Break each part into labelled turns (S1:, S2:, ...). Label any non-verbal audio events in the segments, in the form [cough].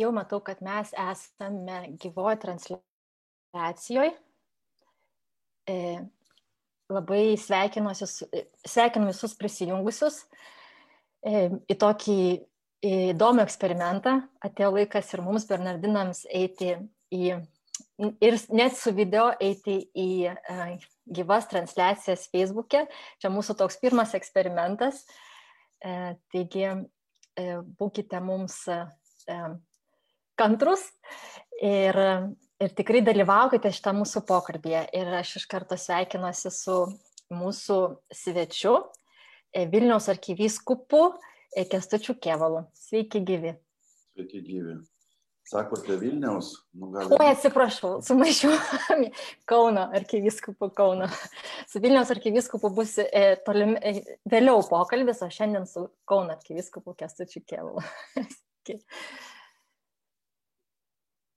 S1: jau matau, kad mes esame gyvoje transliacijoje. E, labai sveikinuosiu, sveikinu visus prisijungusius e, į tokį įdomų eksperimentą. Atėjo laikas ir mums, Bernardinams, eiti į, ir net su video eiti į e, gyvas transliacijas Facebook'e. Čia mūsų toks pirmas eksperimentas. E, taigi, e, būkite mums e, kantrus ir, ir tikrai dalyvaukite šitą mūsų pokalbėje. Ir aš iš karto sveikinuosi su mūsų svečiu, e, Vilniaus arkivyskupu e, Kestučiu Kevalu. Sveiki gyvi.
S2: Sveiki gyvi. Sakote Vilniaus?
S1: Nu, gal... Oi, atsiprašau, sumaišiau [laughs] Kauno arkivyskupu Kauno. Su Vilniaus arkivyskupu bus e, tolim, e, vėliau pokalbis, o šiandien su Kauno arkivyskupu Kestučiu Kevalu. [laughs]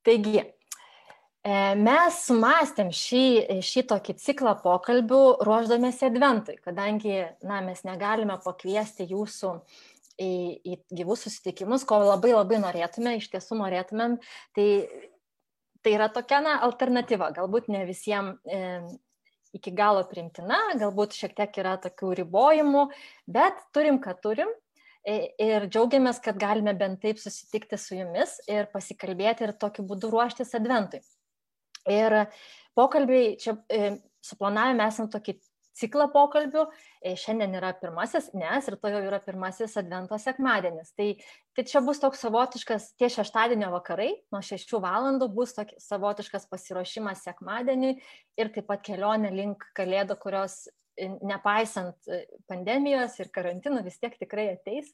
S1: Taigi, e, mes sumastėm šį, šį tokį ciklą pokalbių ruoždamėsi adventui, kadangi na, mes negalime pakviesti jūsų į, į gyvus susitikimus, ko labai labai norėtume, iš tiesų norėtumėm, tai, tai yra tokia na, alternatyva, galbūt ne visiems e, iki galo primtina, galbūt šiek tiek yra tokių ribojimų, bet turim, ką turim ir džiaugiamės, kad galime bent taip susitikti su jumis ir pasikalbėti ir tokiu būdu ruoštis adventui. Ir pokalbiai, čia e, suplanavome esam tokį ciklą pokalbių, šiandien yra pirmasis, nes ir to jau yra pirmasis advento sekmadienis. Tai, tai čia bus toks savotiškas, tie šeštadienio vakarai, nuo 6 valandų bus toks savotiškas pasiruošimas sekmadieniui ir taip pat kelionė link kalėdų, kurios nepaisant e, pandemijos ir karantinų vis tiek tikrai ateis.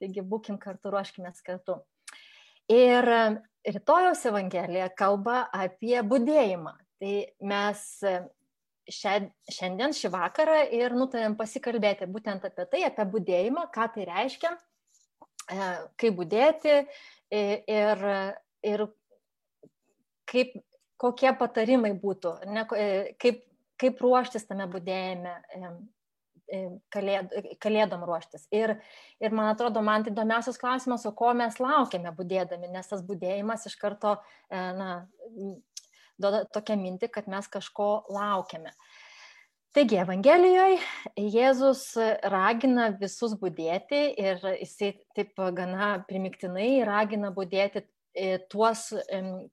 S1: Taigi būkim kartu, ruoškime kartu. Ir e, rytojos Evangelija kalba apie būdėjimą. Tai mes e, šiandien, šį vakarą ir nutarėm pasikalbėti būtent apie tai, apie būdėjimą, ką tai reiškia, kaip būdėti ir, ir kaip, kokie patarimai būtų, ne, kaip kaip ruoštis tame būdėjime kalėd, kalėdom ruoštis. Ir, ir man atrodo, man tai įdomiausias klausimas, o ko mes laukiame būdėdami, nes tas būdėjimas iš karto e, na, duoda tokią mintį, kad mes kažko laukiame. Taigi, Evangelijoje Jėzus ragina visus būdėti ir jisai taip gana primiktinai ragina būdėti tuos,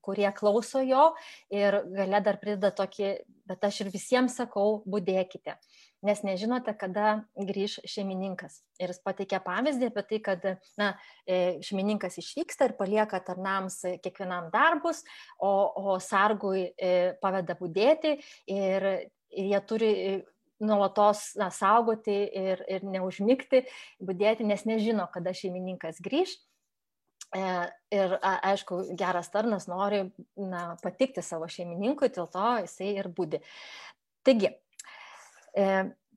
S1: kurie klauso jo ir gale dar prideda tokį, bet aš ir visiems sakau, būdėkite, nes nežinote, kada grįž šeimininkas. Ir jis pateikė pavyzdį apie tai, kad na, e, šeimininkas išvyksta ir palieka tarnams kiekvienam darbus, o, o sargui e, paveda būdėti ir, ir jie turi nuolatos na, saugoti ir, ir neužmygti, būdėti, nes nežino, kada šeimininkas grįž. E, ir aišku, geras tarnas nori na, patikti savo šeimininkui, dėl to jisai ir būdi. Taigi, e,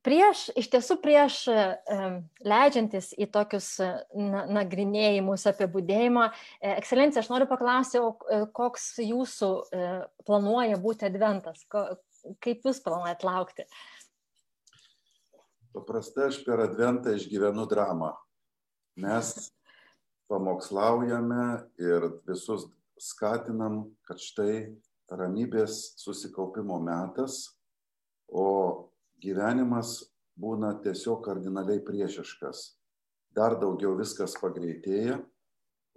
S1: prieš, iš tiesų prieš e, leidžiantis į tokius nagrinėjimus apie būdėjimą, ekscelencija, aš noriu paklausti, koks jūsų planuoja būti adventas, kaip jūs planuojat laukti?
S2: Paprastai aš per adventą išgyvenu dramą. Mes pamokslaujame ir visus skatinam, kad štai ramybės susikaupimo metas, o gyvenimas būna tiesiog kardinaliai priešiškas. Dar daugiau viskas pagreitėja,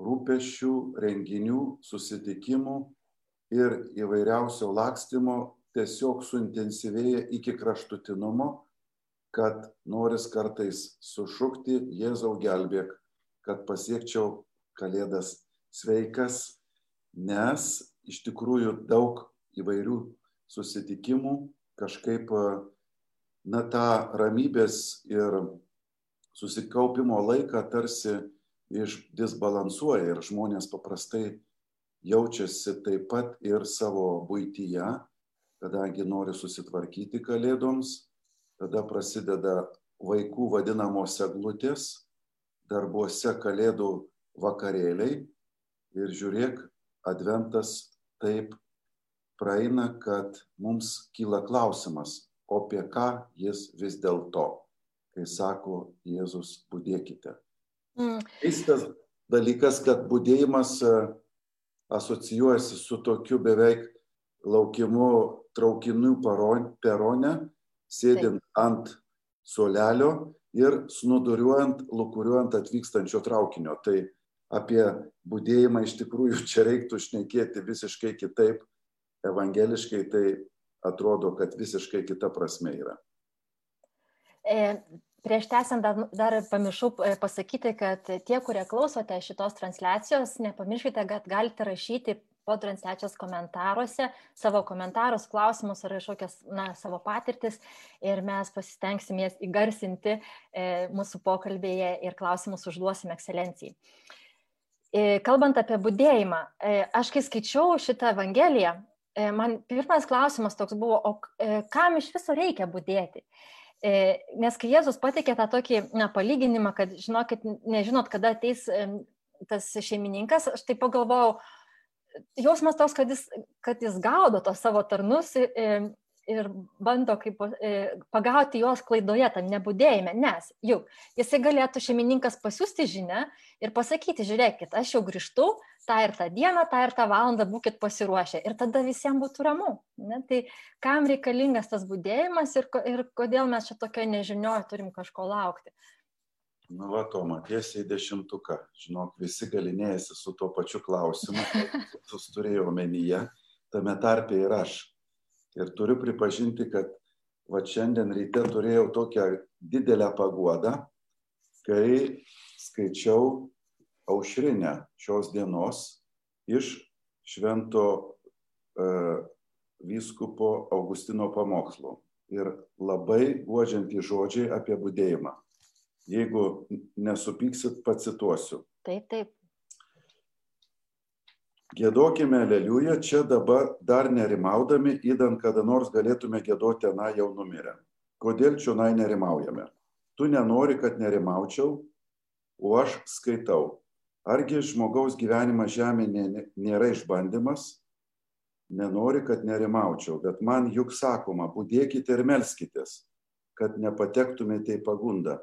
S2: rūpešių, renginių, susitikimų ir įvairiausio lakstymo tiesiog suintensyvėja iki kraštutinumo, kad noris kartais sušukti Jėzau gelbėk, kad pasiekčiau Kalėdas sveikas, nes iš tikrųjų daug įvairių susitikimų kažkaip, na, tą ramybės ir susikaupimo laiką tarsi išdisbalansuoja ir žmonės paprastai jaučiasi taip pat ir savo būtyje, kadangi nori susitvarkyti kalėdoms, tada prasideda vaikų vadinamos eglutės, darbuose kalėdų vakarėliai ir žiūrėk, adventas taip praeina, kad mums kyla klausimas, o apie ką jis vis dėlto, kai sako Jėzus, būdėkite. Mm. Keistas dalykas, kad būdėjimas asocijuojasi su tokiu beveik laukimu traukinių perone, sėdint Taip. ant suolelio ir snuduriuojant, lukuriuojant atvykstančio traukinio. Tai apie būdėjimą iš tikrųjų [laughs] čia reiktų šnekėti visiškai kitaip. Evangeliškai tai atrodo, kad visiškai kita prasme yra.
S1: E, prieš tęsiant dar, dar pamiršau e, pasakyti, kad tie, kurie klausote šitos transliacijos, nepamirškite, kad galite rašyti po transliacijos komentaruose savo komentarus, klausimus ar kažkokias na, savo patirtis ir mes pasistengsim jas įgarsinti e, mūsų pokalbėje ir klausimus užduosim ekscelencijai. E, kalbant apie būdėjimą, e, aš kai skaičiau šitą Evangeliją, e, man pirmas klausimas toks buvo, o e, kam iš viso reikia būdėti? E, nes kai Jėzus patikė tą tokį na, palyginimą, kad žinokit, nežinot, kada ateis tas šeimininkas, aš tai pagalvojau, jausmas toks, kad jis, kad jis gaudo tos savo tarnus ir bando kaip, pagauti juos klaidoje, tam nebūdėjime, nes juk jisai galėtų šeimininkas pasiūsti žinę ir pasakyti, žiūrėkit, aš jau grįžtu, tą ir tą dieną, tą ir tą valandą būkit pasiruošę ir tada visiems būtų ramu. Ne? Tai kam reikalingas tas būdėjimas ir, ir kodėl mes čia tokio nežinioje turim kažko laukti.
S2: Nu, va, Toma, tiesiai dešimtuką. Žinok, visi galinėjasi su tuo pačiu klausimu, [laughs] tu turėjai omenyje, tame tarpe ir aš. Ir turiu pripažinti, kad va šiandien ryte turėjau tokią didelę paguodą, kai skaičiau aušrinę šios dienos iš švento uh, vyskupo Augustino pamokslo. Ir labai guodžiantys žodžiai apie būdėjimą. Jeigu nesupyksit, pacituosiu.
S1: Taip, taip.
S2: Gėdokime aleliują čia dabar dar nerimaudami, įdant kada nors galėtume gėdoti aną jau numirę. Kodėl čionai nerimaujame? Tu nenori, kad nerimaučiau, o aš skaitau. Argi žmogaus gyvenimas žemėje nėra išbandymas? Nenori, kad nerimaučiau, bet man juk sakoma, būdėkite ir melskitės, kad nepatektumėte į pagundą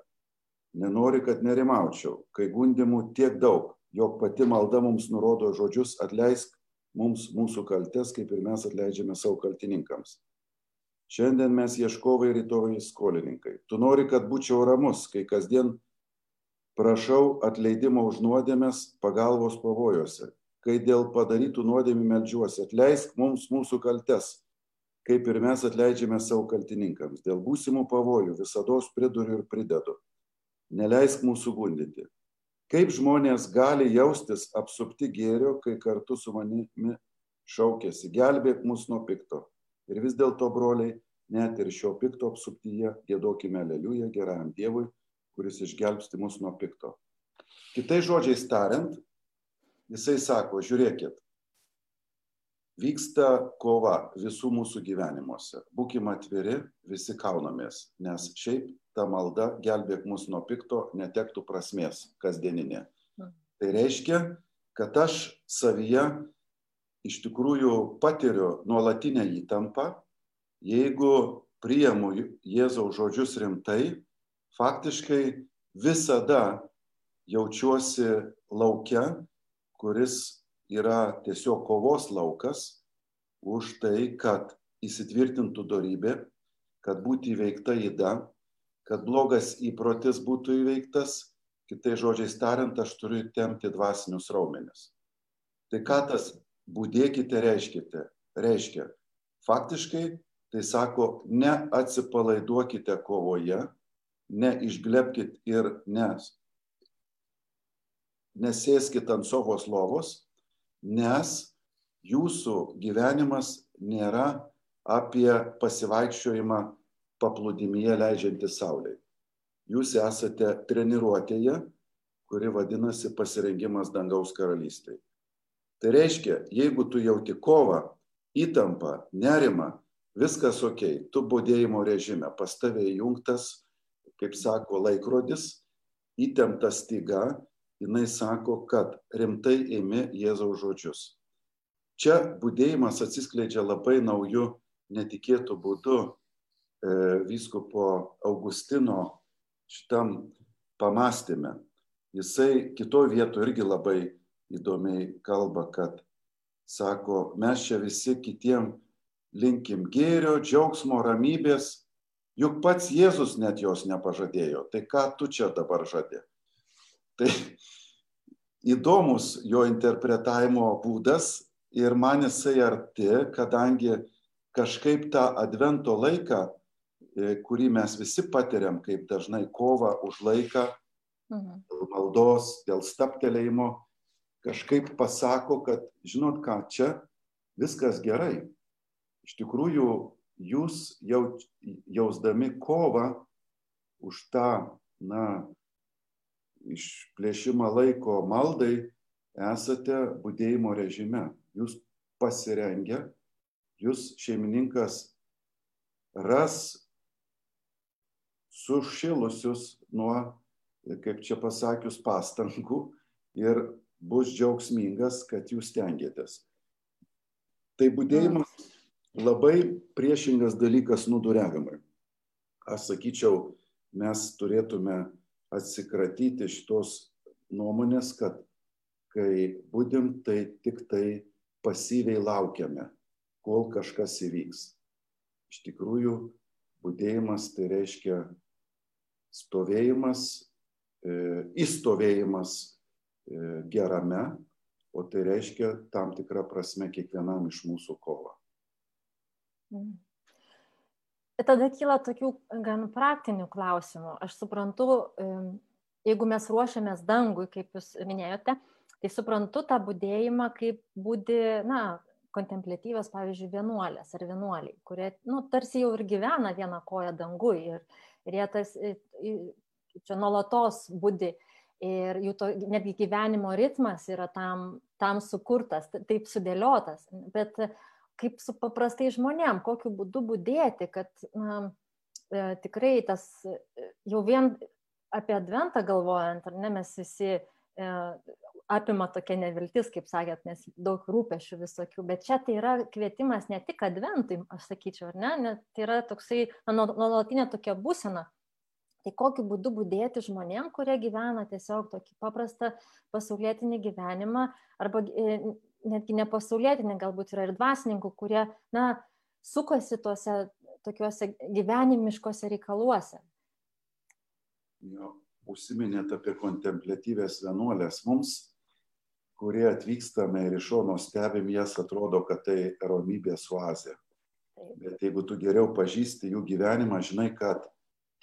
S2: nenori, kad nerimaučiau, kai gundimų tiek daug, jog pati malda mums nurodo žodžius atleisk mums mūsų kaltes, kaip ir mes atleidžiame savo kaltininkams. Šiandien mes ieškovai rytoj skolininkai. Tu nori, kad būčiau ramus, kai kasdien prašau atleidimo už nuodėmės pagalbos pavojose, kai dėl padarytų nuodėmį melžiuosi, atleisk mums mūsų kaltes, kaip ir mes atleidžiame savo kaltininkams. Dėl būsimų pavojų visada priduriu ir pridedu neleisk mūsų gundyti. Kaip žmonės gali jaustis apsupti gėrio, kai kartu su manimi šaukėsi, gelbėk mus nuo pikto. Ir vis dėlto, broliai, net ir šio pikto apsuptyje gėdokime leliują geram Dievui, kuris išgelbsti mus nuo pikto. Kitai žodžiais tariant, jisai sako, žiūrėkit, vyksta kova visų mūsų gyvenimuose. Būkime atviri, visi kaunamės, nes šiaip ta malda gelbėk mus nuo pikto netektų prasmės kasdieninė. Hmm. Tai reiškia, kad aš savyje iš tikrųjų patiriu nuolatinę įtampą, jeigu priimu Jėzaus žodžius rimtai, faktiškai visada jaučiuosi laukia, kuris yra tiesiog kovos laukas už tai, kad įsitvirtintų darybė, kad būtų įveikta įda, kad blogas įprotis būtų įveiktas, kitai žodžiais tariant, aš turiu temti dvasinius raumenis. Tai ką tas būdėkite reiškite? Reiškia, faktiškai tai sako, neatsipalaiduokite kovoje, neišglebkite ir nes, nesėskite ant sovos lovos, nes jūsų gyvenimas nėra apie pasivaikščiojimą paplūdimyje leidžiantį saulė. Jūs esate treniruotėje, kuri vadinasi pasirengimas dangaus karalystėje. Tai reiškia, jeigu tu jauti kovą, įtampą, nerimą, viskas ok, tu būdėjimo režime, pas tave įjungtas, kaip sako, laikrodis, įtemptas styga jinai sako, kad rimtai ėmė Jėzaus žodžius. Čia būdėjimas atsiskleidžia labai naujų, netikėtų būdų e, vyskupo Augustino šitam pamastymė. Jisai kitoje vietoje irgi labai įdomiai kalba, kad sako, mes čia visi kitiem linkim gėrio, džiaugsmo, ramybės, juk pats Jėzus net jos nepažadėjo, tai ką tu čia dabar žadė? Tai įdomus jo interpretavimo būdas ir man jisai arti, kadangi kažkaip tą advento laiką, e, kurį mes visi patiriam, kaip dažnai kova už laiką, mhm. dėl maldos, dėl staptelėjimo, kažkaip pasako, kad žinot ką, čia viskas gerai. Iš tikrųjų, jūs jau, jausdami kovą už tą, na, išplėšimą laiko maldai, esate būdėjimo režime. Jūs pasirengę, jūs šeimininkas ras sušilusius nuo, kaip čia pasakius, pastangų ir bus džiaugsmingas, kad jūs tengiatės. Tai būdėjimas labai priešingas dalykas nuduriavimui. Aš sakyčiau, mes turėtume atsikratyti šitos nuomonės, kad kai būdim, tai tik tai pasyviai laukiame, kol kažkas įvyks. Iš tikrųjų, būdėjimas tai reiškia stovėjimas, e, įstovėjimas E, gerame, o tai reiškia tam tikrą prasme kiekvienam iš mūsų kovą.
S1: Mm. Tada kyla tokių gan praktinių klausimų. Aš suprantu, jeigu mes ruošiamės dangui, kaip jūs minėjote, tai suprantu tą būdėjimą kaip būdi, na, kontemplatyvas, pavyzdžiui, vienuolės ar vienuoliai, kurie, nu, tarsi jau ir gyvena vieną koją dangui ir, ir jie tas, čia nuolatos būdi ir jų to, netgi gyvenimo ritmas yra tam, tam sukurtas, taip sudėliotas. Bet kaip su paprastai žmonėm, kokiu būdu būdėti, kad na, e, tikrai tas jau vien apie adventą galvojant, ar ne, mes visi e, apima tokia neviltis, kaip sakėt, nes daug rūpešių visokių, bet čia tai yra kvietimas ne tik adventui, aš sakyčiau, ar ne, net tai yra toksai nuolatinė tokia būsena, Tai kokiu būdu būdėti žmonėm, kurie gyvena tiesiog tokį paprastą pasaulietinį gyvenimą, arba e, netgi ne pasaulietinį, galbūt yra ir dvasininkų, kurie, na, sukasi tuose tokiuose gyvenimiškose reikaluose.
S2: Jo, užsiminėt apie kontemplatyvės vienuolės. Mums, kurie atvykstame ir iš šono stebim jas, atrodo, kad tai ramybės oazė. Bet jeigu tu geriau pažįsti jų gyvenimą, žinai, kad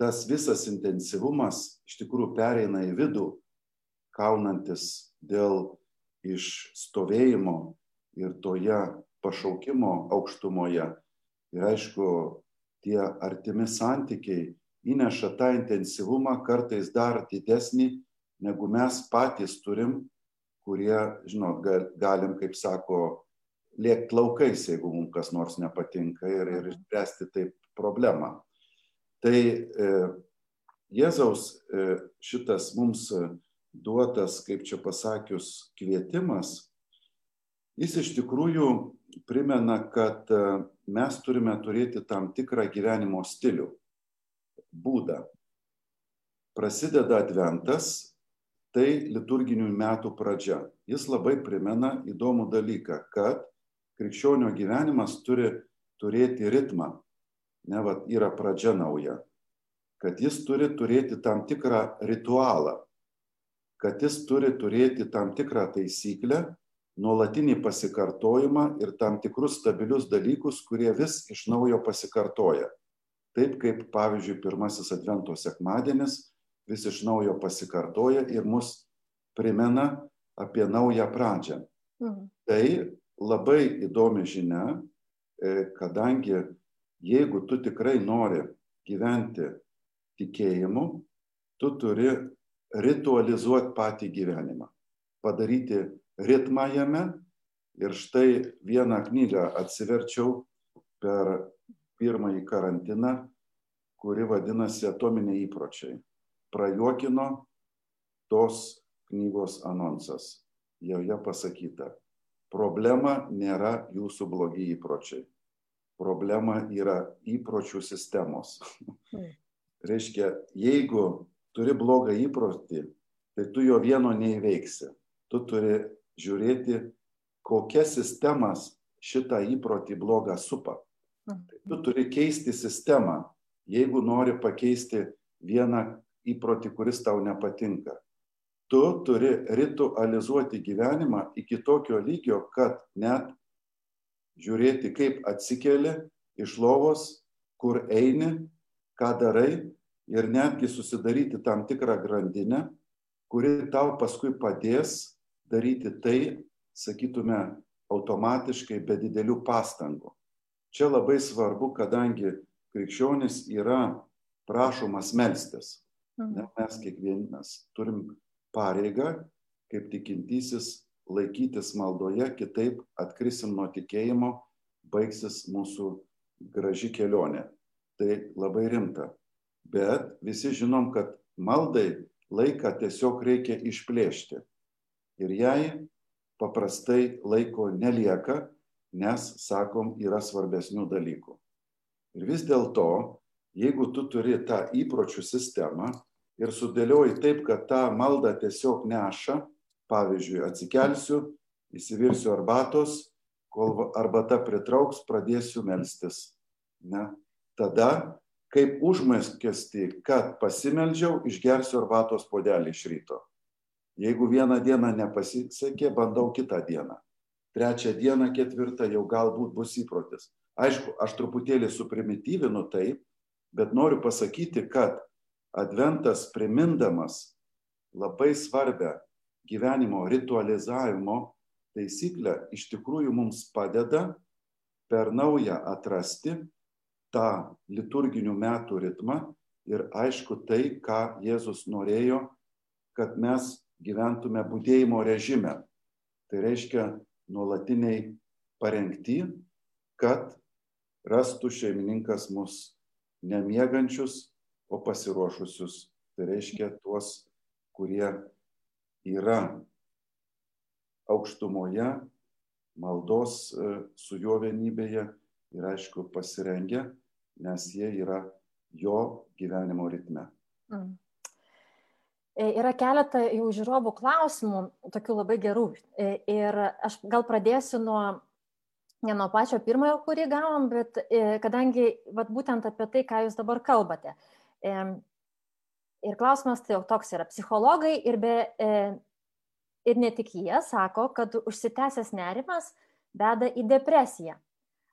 S2: tas visas intensyvumas iš tikrųjų pereina į vidų, kaunantis dėl išstovėjimo ir toje pašaukimo aukštumoje. Ir aišku, tie artimi santykiai įneša tą intensyvumą kartais dar didesnį, negu mes patys turim, kurie, žinot, galim, kaip sako, lėkti laukais, jeigu mums kas nors nepatinka ir, ir išspręsti taip problemą. Tai e, Jėzaus e, šitas mums duotas, kaip čia pasakius, kvietimas, jis iš tikrųjų primena, kad e, mes turime turėti tam tikrą gyvenimo stilių, būdą. Prasideda adventas, tai liturginių metų pradžia. Jis labai primena įdomų dalyką, kad krikščionio gyvenimas turi turėti ritmą ne, va, yra pradžia nauja, kad jis turi turėti tam tikrą ritualą, kad jis turi turėti tam tikrą taisyklę, nuolatinį pasikartojimą ir tam tikrus stabilius dalykus, kurie vis iš naujo pasikartoja. Taip kaip, pavyzdžiui, pirmasis Advento sekmadienis vis iš naujo pasikartoja ir mus primena apie naują pradžią. Mhm. Tai labai įdomi žinia, e, kadangi jeigu tu tikrai nori gyventi tikėjimu, tu turi ritualizuoti patį gyvenimą, padaryti ritmą jame. Ir štai vieną knygą atsiverčiau per pirmąjį karantiną, kuri vadinasi Atominiai įpročiai. Prajuokino tos knygos anonsas. Joje pasakyta, problema nėra jūsų blogi įpročiai problema yra įpročių sistemos. Mm. Reiškia, jeigu turi blogą įprotį, tai tu jo vieno neįveiksi. Tu turi žiūrėti, kokia sistemas šitą įprotį blogą supa. Tai tu turi keisti sistemą, jeigu nori pakeisti vieną įprotį, kuris tau nepatinka. Tu turi ritualizuoti gyvenimą iki tokio lygio, kad net žiūrėti, kaip atsikeli iš lovos, kur eini, ką darai ir netgi susidaryti tam tikrą grandinę, kuri tau paskui padės daryti tai, sakytume, automatiškai be didelių pastangų. Čia labai svarbu, kadangi krikščionis yra prašomas melstis. Ne, mes kiekvienas turim pareigą, kaip tikintysis, laikytis maldoje, kitaip atkrisim nuo tikėjimo, baigsis mūsų graži kelionė. Tai labai rimta. Bet visi žinom, kad maldai laiką tiesiog reikia išplėšti. Ir jai paprastai laiko nelieka, nes, sakom, yra svarbesnių dalykų. Ir vis dėlto jeigu tu turi tą įpročių sistemą ir sudėlioji taip, kad tą maldą tiesiog neša, pavyzdžiui, atsikelsiu, įsivirsiu arbatos, kol arbata pritrauks, pradėsiu melstis. Ne? Tada, kaip užmeskesti, kad pasimeldžiau, išgersiu arbatos podelį iš ryto. Jeigu vieną dieną nepasisekė, bandau kitą dieną. Trečią dieną, ketvirtą jau galbūt bus įprotis. Aišku, aš truputėlį suprimityvinu taip, bet noriu pasakyti, kad adventas primindamas labai svarbę gyvenimo ritualizavimo taisyklę iš tikrųjų mums padeda per naują atrasti tą liturginių metų ritmą ir aišku tai, ką Jėzus norėjo, kad mes gyventume būdėjimo režime. Tai reiškia nuolatiniai parengti, kad rastų šeimininkas mus nemiegančius, o pasiruošusius. Tai reiškia tuos, kurie yra aukštumoje, maldos e, su juo vienybėje ir aišku pasirengę, nes jie yra jo gyvenimo ritme. Mm.
S1: E, yra keletą jau žiūrovų klausimų, tokių labai gerų. E, ir aš gal pradėsiu nuo ne nuo pačio pirmojo, kurį gavom, bet e, kadangi vat, būtent apie tai, ką jūs dabar kalbate. Ir klausimas tai jau toks yra. Psichologai ir, be, ir ne tik jie sako, kad užsitęsęs nerimas veda į depresiją.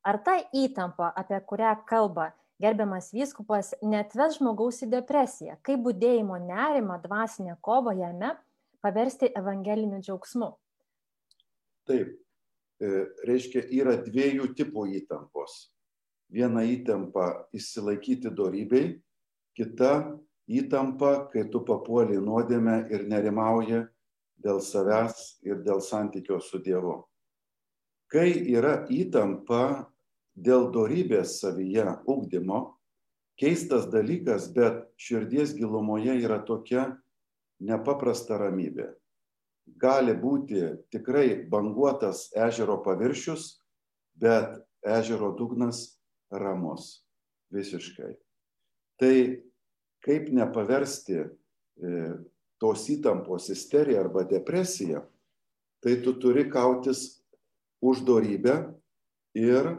S1: Ar ta įtampa, apie kurią kalba gerbiamas vyskupas, netves žmogaus į depresiją? Kaip būdėjimo nerimą, dvasinę kovą jame paversti evangeliniu džiaugsmu?
S2: Taip, E, reiškia, yra dviejų tipų įtampos. Viena įtampa įsilaikyti dorybei, kita įtampa, kai tu papuoli nuodėmę ir nerimauji dėl savęs ir dėl santykio su Dievu. Kai yra įtampa dėl dorybės savyje ugdymo, keistas dalykas, bet širdies gilumoje yra tokia nepaprasta ramybė gali būti tikrai banguotas ežero paviršius, bet ežero dugnas ramus visiškai. Tai kaip nepaversti e, tos įtampos isteriją arba depresiją, tai tu turi kautis už dorybę ir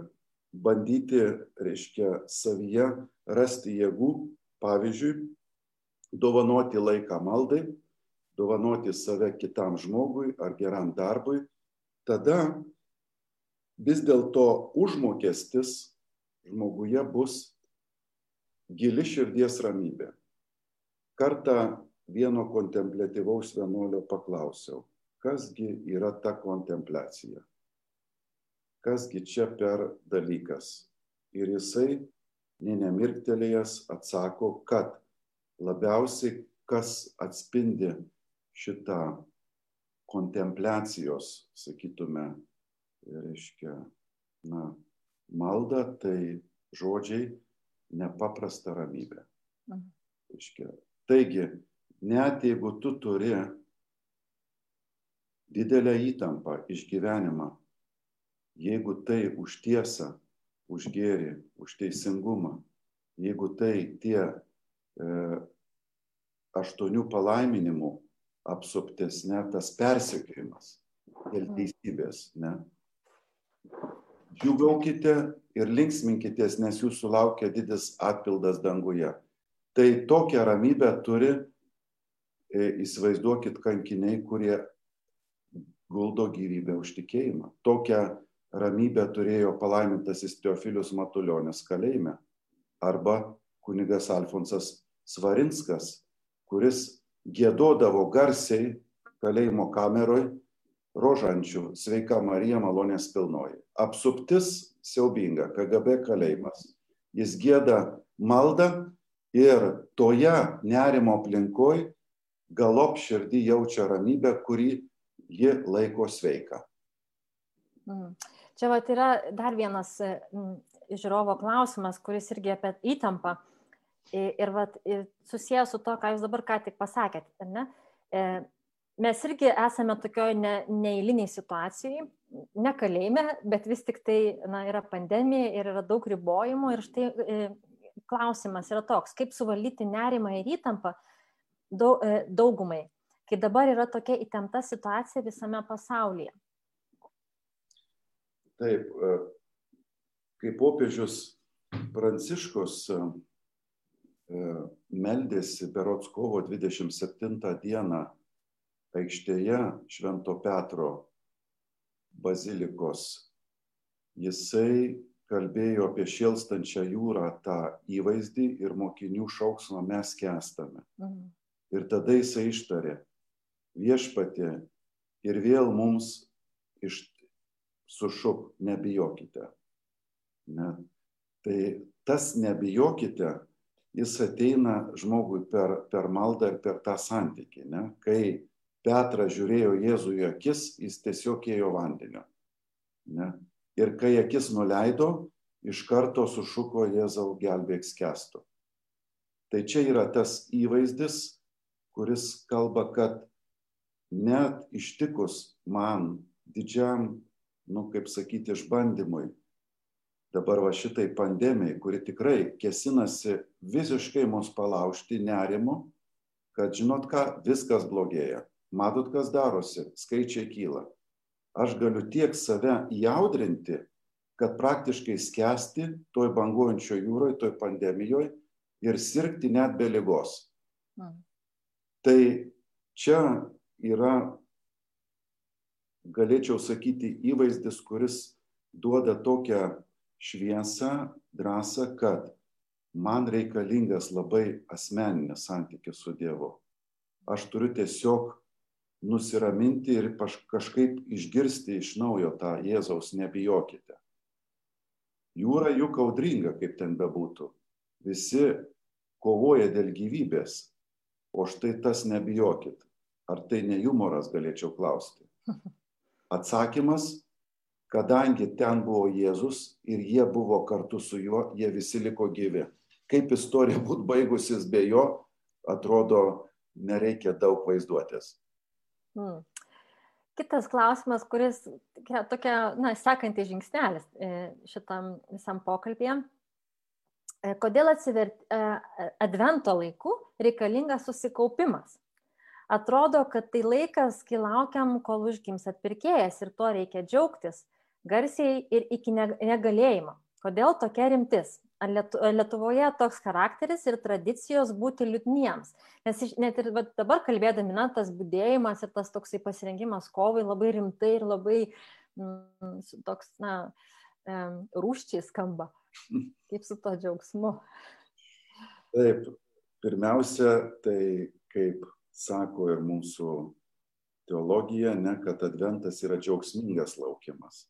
S2: bandyti, reiškia, savyje rasti jėgų, pavyzdžiui, dovanoti laiką maldai, dovanoti save kitam žmogui ar geram darbui, tada vis dėlto užmokestis žmoguje bus gili širdies ramybė. Kartą vieno kontemplatyvaus vienuolio paklausiau, kasgi yra ta kontempliacija, kasgi čia per dalykas. Ir jisai, nė nemirktelėjęs, atsako, kad labiausiai kas atspindi šitą kontempliacijos, sakytume, reiškia, na, maldą, tai žodžiai nepaprasta ramybė. Mhm. Reiškia, taigi, net jeigu tu turi didelę įtampą išgyvenimą, jeigu tai už tiesą, už gėrį, už teisingumą, jeigu tai tie e, aštuonių palaiminimų apsuptis, net tas persikėjimas. dėl teisybės, ne? Džiugaukite ir linksminkitės, nes jūsų laukia didis atpildas danguje. Tai tokią ramybę turi, e, įsivaizduokit, kankiniai, kurie guldo gyvybę už tikėjimą. Tokią ramybę turėjo palaimintasis Teofilius Matuljonis kalėjime arba kunigas Alfonsas Svarinskas, kuris gėdodavo garsiai kalėjimo kameroj rožančių sveika Marija malonės pilnoji. Apsuptis siaubinga, KGB kalėjimas. Jis gėda maldą ir toje nerimo aplinkoj galop širdį jaučia ramybę, kurį ji laiko sveika.
S1: Mm. Čia vat, yra dar vienas žiūrovo klausimas, kuris irgi apie įtampą ir, vat, ir susijęs su to, ką jūs dabar ką tik pasakėt. Ne? E, mes irgi esame tokioj ne, neįliniai situacijai, nekalėjime, bet vis tik tai na, yra pandemija ir yra daug ribojimų ir štai e, klausimas yra toks, kaip suvaldyti nerimą ir įtampą e, daugumai, kai dabar yra tokia įtempta situacija visame pasaulyje.
S2: Taip, e, kaip popiežius Pranciškus e, meldėsi berots kovo 27 dieną aikštėje Švento Petro bazilikos, jisai kalbėjo apie šėlstančią jūrą tą įvaizdį ir mokinių šauksmą mes kestame. Mhm. Ir tada jisai ištarė, viešpatė ir vėl mums iš, sušuk, nebijokite. Ne? Tai tas nebijokite, jis ateina žmogui per, per maldą ir per tą santykį. Ne? Kai Petras žiūrėjo Jėzui akis, jis tiesiog ėjo vandeniu. Ne? Ir kai akis nuleido, iš karto sušuko Jėzau gelbėk skestų. Tai čia yra tas įvaizdis, kuris kalba, kad net ištikus man didžiam, nu kaip sakyti, išbandymui, dabar va šitai pandemijai, kuri tikrai kesinasi visiškai mus palaužti nerimu, kad žinot ką, viskas blogėja matot, kas darosi, skaičiai kyla. Aš galiu tiek save jaudrinti, kad praktiškai skęsti toj banguojančio jūroje, toj pandemijoje ir sirgti net be lygos. Mm. Tai čia yra, galėčiau sakyti, įvaizdis, kuris duoda tokią šviesą, drąsą, kad man reikalingas labai asmeninis santykis su Dievu. Aš turiu tiesiog nusiraminti ir kažkaip išgirsti iš naujo tą Jėzaus nebijokite. Jūra juk audringa, kaip ten bebūtų. Visi kovoja dėl gyvybės, o štai tas nebijokit. Ar tai ne humoras, galėčiau klausti. [laughs] Atsakymas, kadangi ten buvo Jėzus ir jie buvo kartu su juo, jie visi liko gyvi. Kaip istorija [laughs] būtų baigusis be jo, atrodo, nereikia daug vaizduotės.
S1: Hmm. Kitas klausimas, kuris tokia, na, sekantis žingsnelis e, šitam visam pokalbėje. E, kodėl atsivert, e, advento laiku reikalingas susikaupimas? Atrodo, kad tai laikas, kai laukiam, kol užgims atpirkėjas ir tuo reikia džiaugtis garsiai ir iki negalėjimo. Kodėl tokia rimtis? Ar Lietuvoje toks charakteris ir tradicijos būti liūdniems? Nes net ir dabar kalbėdami, na, tas būdėjimas ir tas toksai pasirengimas kovai labai rimtai ir labai mm, toks, na, rūščiai skamba. Kaip su to džiaugsmu?
S2: Taip, pirmiausia, tai kaip sako ir mūsų teologija, ne, kad adventas yra džiaugsmingas laukimas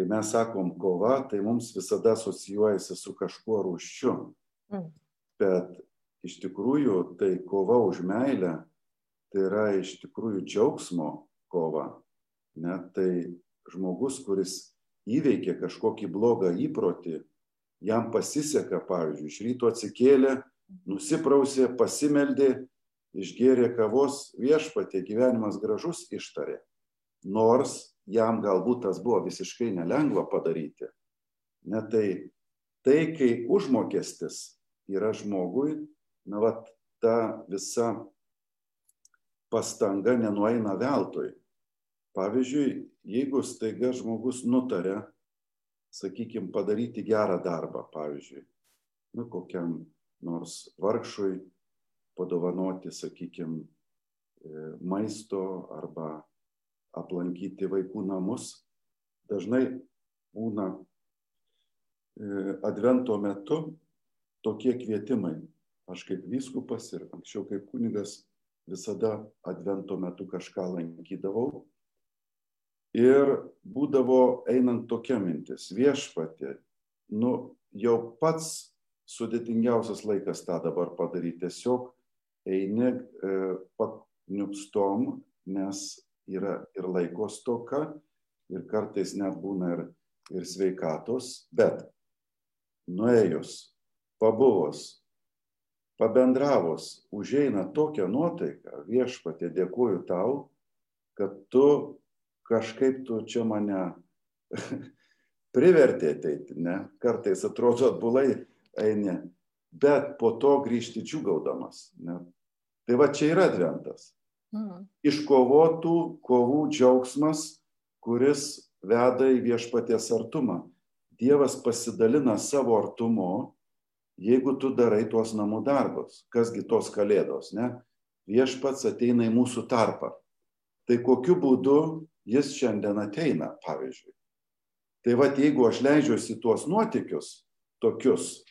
S2: kai mes sakom kova, tai mums visada asocijuojasi su kažkuo rūščiu. Mm. Bet iš tikrųjų tai kova už meilę, tai yra iš tikrųjų džiaugsmo kova. Ne? Tai žmogus, kuris įveikė kažkokį blogą įprotį, jam pasiseka, pavyzdžiui, iš ryto atsikėlė, nusiprausė, pasimeldė, išgėrė kavos viešpatė, gyvenimas gražus ištarė. Nors jam galbūt tas buvo visiškai nelengva padaryti. Ne tai, tai kai užmokestis yra žmogui, na, va, ta visa pastanga nenueina veltui. Pavyzdžiui, jeigu staiga žmogus nutarė, sakykime, padaryti gerą darbą, pavyzdžiui, nu, kokiam nors vargšui padovanoti, sakykime, maisto arba aplankyti vaikų namus, dažnai būna e, advento metu tokie kvietimai. Aš kaip vyskupas ir anksčiau kaip kunigas visada advento metu kažką lankydavau. Ir būdavo einant tokia mintis, viešpatė, nu jau pats sudėtingiausias laikas tą dabar padaryti. Tiesiog eini e, pakniupstom, nes yra ir laiko stoka, ir kartais net būna ir, ir sveikatos, bet nuėjus, pabuvus, pabendravus, užeina tokia nuotaika, viešpatė dėkuoju tau, kad tu kažkaip tu čia mane [laughs] privertė ateiti, ne? Kartais atrodo atbulai eini, bet po to grįžti džiugaudamas. Ne? Tai va čia yra adventas. Mhm. Iškovotų kovų džiaugsmas, kuris veda į viešpaties artumą. Dievas pasidalina savo artumu, jeigu tu darai tuos namų darbus. Kasgi tos kalėdos, ne? Viešpats ateina į mūsų tarpą. Tai kokiu būdu jis šiandien ateina, pavyzdžiui. Tai va, jeigu aš leidžiuosi tuos nuotikius, tokius,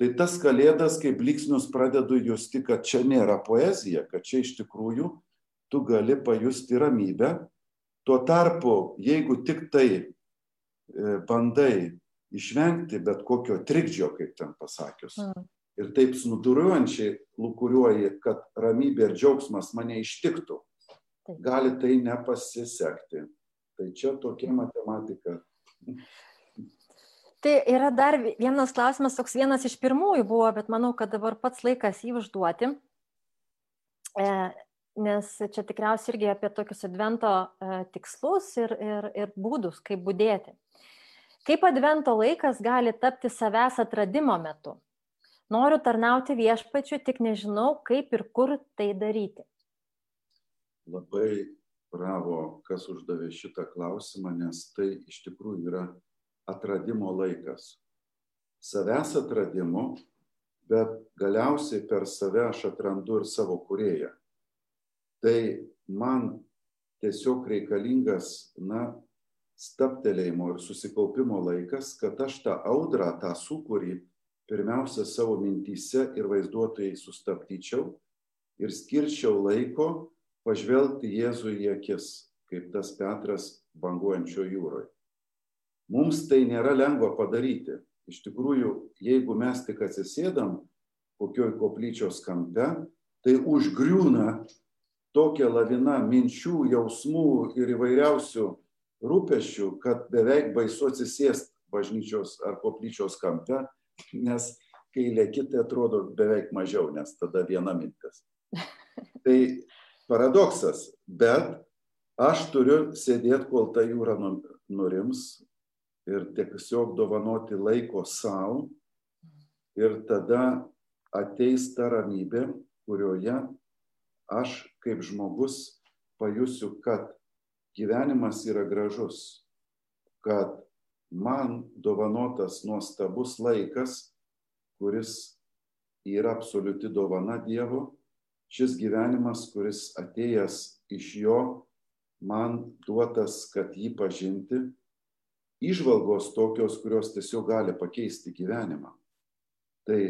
S2: tai tas kalėdas kaip bliksnius pradedu justi, kad čia nėra poezija, kad čia iš tikrųjų tu gali pajusti ramybę. Tuo tarpu, jeigu tik tai e, bandai išvengti bet kokio trikdžio, kaip ten pasakius, mm. ir taip snuduriuojančiai lūkuriuoji, kad ramybė ir džiaugsmas mane ištiktų, gali tai nepasisekti. Tai čia tokia matematika.
S1: Tai yra dar vienas klausimas, toks vienas iš pirmųjų buvo, bet manau, kad dabar pats laikas jį užduoti, e, nes čia tikriausiai irgi apie tokius advento e, tikslus ir, ir, ir būdus, kaip būdėti. Kaip advento laikas gali tapti savęs atradimo metu? Noriu tarnauti viešpačiu, tik nežinau, kaip ir kur tai daryti.
S2: Labai bravo, kas uždavė šitą klausimą, nes tai iš tikrųjų yra atradimo laikas. Savęs atradimu, bet galiausiai per save aš atrandu ir savo kurėją. Tai man tiesiog reikalingas, na, staptelėjimo ir susikaupimo laikas, kad aš tą audrą, tą sukūrį pirmiausia savo mintyse ir vaizduotojai sustabdyčiau ir skirčiau laiko pažvelgti Jėzui į akis, kaip tas Petras banguojančio jūroje. Mums tai nėra lengva padaryti. Iš tikrųjų, jeigu mes tik atsisėdam kokioj koplyčios kampe, tai užgriūna tokia lavina minčių, jausmų ir įvairiausių rūpešių, kad beveik baisu atsisėsti bažnyčios ar koplyčios kampe, nes kai lėkite tai atrodo beveik mažiau, nes tada viena mintis. Tai paradoksas, bet aš turiu sėdėti, kol ta jūra nu, nurims, ir tiesiog dovanoti laiko savo ir tada ateis ta ramybė, kurioje aš kaip žmogus pajusiu, kad gyvenimas yra gražus, kad man dovanotas nuostabus laikas, kuris yra absoliuti dovana Dievo, šis gyvenimas, kuris atėjęs iš jo, man duotas, kad jį pažinti išvalgos tokios, kurios tiesiog gali pakeisti gyvenimą. Tai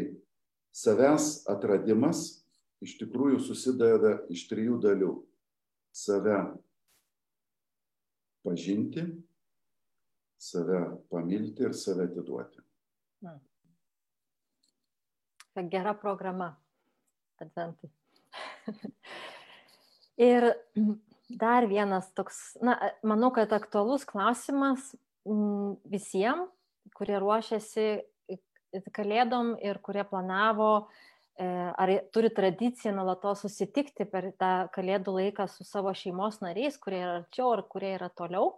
S2: savęs atradimas iš tikrųjų susideda iš trijų dalių. Save pažinti, save pamilti ir save atiduoti.
S1: Gera programa adventui. [laughs] ir dar vienas toks, na, manau, kad aktualus klausimas visiems, kurie ruošiasi kalėdom ir kurie planavo e, ar turi tradiciją nuolatos susitikti per tą kalėdų laiką su savo šeimos nariais, kurie yra arčiau ar kurie yra toliau.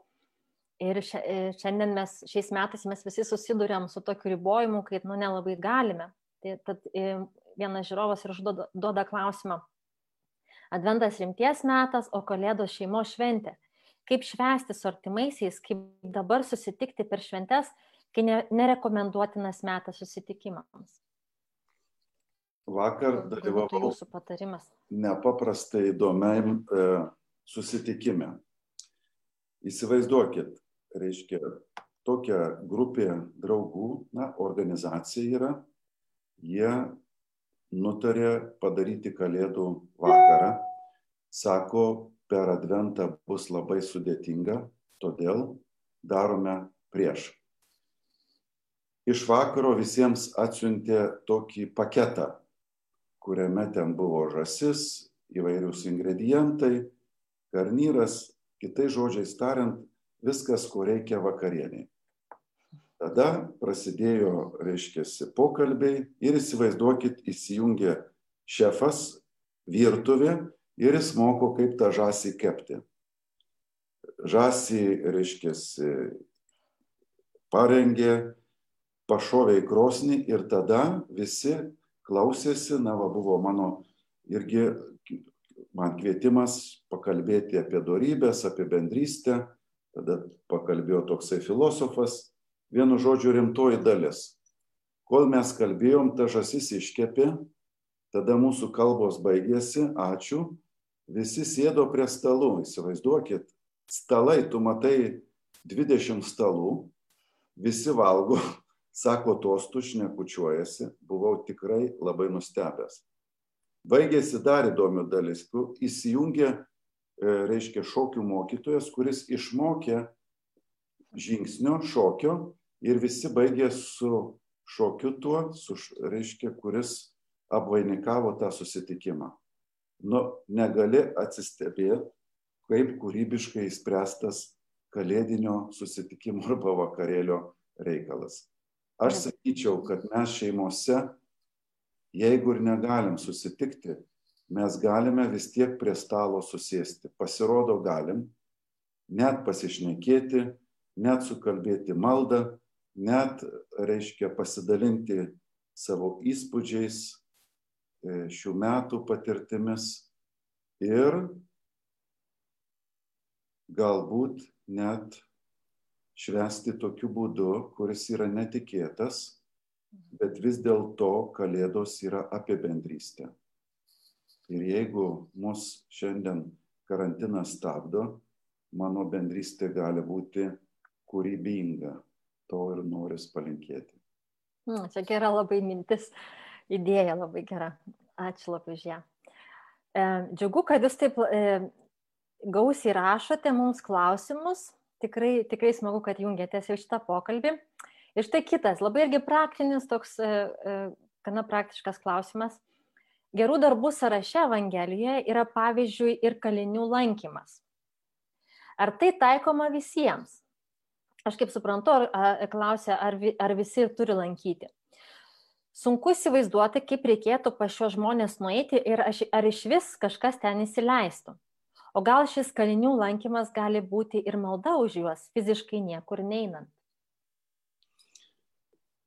S1: Ir e, šiandien mes, šiais metais mes visi susidurėm su tokiu ribojimu, kai nu nelabai galime. Tai tad e, vienas žiūrovas ir užduoda klausimą. Adventas rimties metas, o kalėdos šeimos šventė kaip švęsti su artimaisiais, kaip dabar susitikti per šventes, kai ne, nerekomenduotinas metas susitikimams.
S2: Vakar dalyvavau
S1: jūsų patarimas.
S2: Nepaprastai įdomiam e, susitikime. Įsivaizduokit, reiškia, tokia grupė draugų, na, organizacija yra, jie nutarė padaryti kalėdų vakarą. Sako, per adventą bus labai sudėtinga, todėl darome prieš. Iš vakaro visiems atsiuntė tokį paketą, kuriame ten buvo žasis, įvairius ingredientai, garnyras, kitai žodžiais tariant, viskas, ko reikia vakarieniai. Tada prasidėjo, reiškia, pokalbiai ir įsivaizduokit, įsijungė šefas virtuvė ir jis moko, kaip tą žąsį kepti. Žąsį, reiškia, parengė, pašovė į krosnį ir tada visi klausėsi, na, va, buvo mano irgi man kvietimas pakalbėti apie darybės, apie bendrystę, tada pakalbėjo toksai filosofas, vienu žodžiu rimtoji dalis. Kol mes kalbėjom, ta žasis iškepė, tada mūsų kalbos baigėsi, ačiū, visi sėdo prie stalų, įsivaizduokit, stalai, tu matai 20 stalų, visi valgo, [laughs] sako tostų, šnekučiuojasi, buvau tikrai labai nustebęs. Baigėsi dar įdomi dalis, tu įsijungė, e, reiškia, šokių mokytojas, kuris išmokė žingsnio šokio ir visi baigė su šokiu tuo, su, reiškia, kuris apvainikavo tą susitikimą. Nu, negali atsistebėti, kaip kūrybiškai įspręstas kalėdinio susitikimo arba vakarėlio reikalas. Aš sakyčiau, kad mes šeimose, jeigu ir negalim susitikti, mes galime vis tiek prie stalo susėsti. Pasirodo, galim net pasišnekėti, net sukalbėti maldą, net, reiškia, pasidalinti savo įspūdžiais, šių metų patirtimis ir galbūt net švesti tokiu būdu, kuris yra netikėtas, bet vis dėlto Kalėdos yra apie bendrystę. Ir jeigu mus šiandien karantinas stabdo, mano bendrystė gali būti kūrybinga, to ir noris palinkėti.
S1: Hmm, čia gera labai mintis, idėja labai gera. Ačiū labai už ją. E, džiugu, kad jūs taip e, gausiai rašote mums klausimus. Tikrai, tikrai smagu, kad jungiatės į šitą pokalbį. Ir štai kitas, labai irgi praktinis, toks e, gana praktiškas klausimas. Gerų darbų sąraše Evangelijoje yra pavyzdžiui ir kalinių lankymas. Ar tai taikoma visiems? aš kaip suprantu, ar, klausia, ar, ar visi turi lankyti. Sunku įsivaizduoti, kaip reikėtų pa šios žmonės nueiti ir ar iš vis kažkas ten įsileistų. O gal šis kalinių lankymas gali būti ir malda už juos, fiziškai niekur neinant.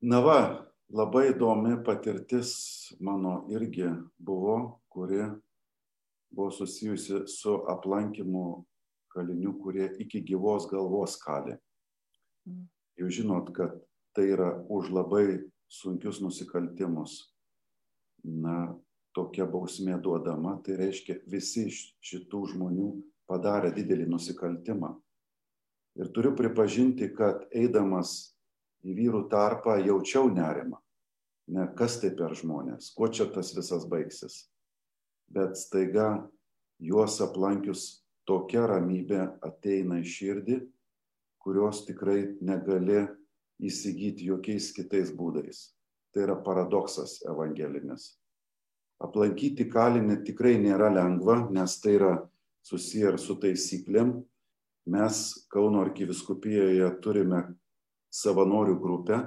S2: Na va, labai įdomi patirtis mano irgi buvo, kuri buvo susijusi su aplankimu kalinių, kurie iki gyvos galvos kalė. Jūs žinot, kad tai yra už labai sunkius nusikaltimus. Na, tokia bausmė duodama, tai reiškia visi iš šitų žmonių padarė didelį nusikaltimą. Ir turiu pripažinti, kad eidamas į vyrų tarpą jaučiau nerimą. Ne, kas tai per žmonės, kuo čia tas visas baigsis. Bet staiga juos aplankius tokia ramybė ateina į širdį kurios tikrai negali įsigyti jokiais kitais būdais. Tai yra paradoksas evangelinis. Aplankyti kalinį tikrai nėra lengva, nes tai yra susiję ir su taisyklėm. Mes Kauno arkiviskupijoje turime savanorių grupę,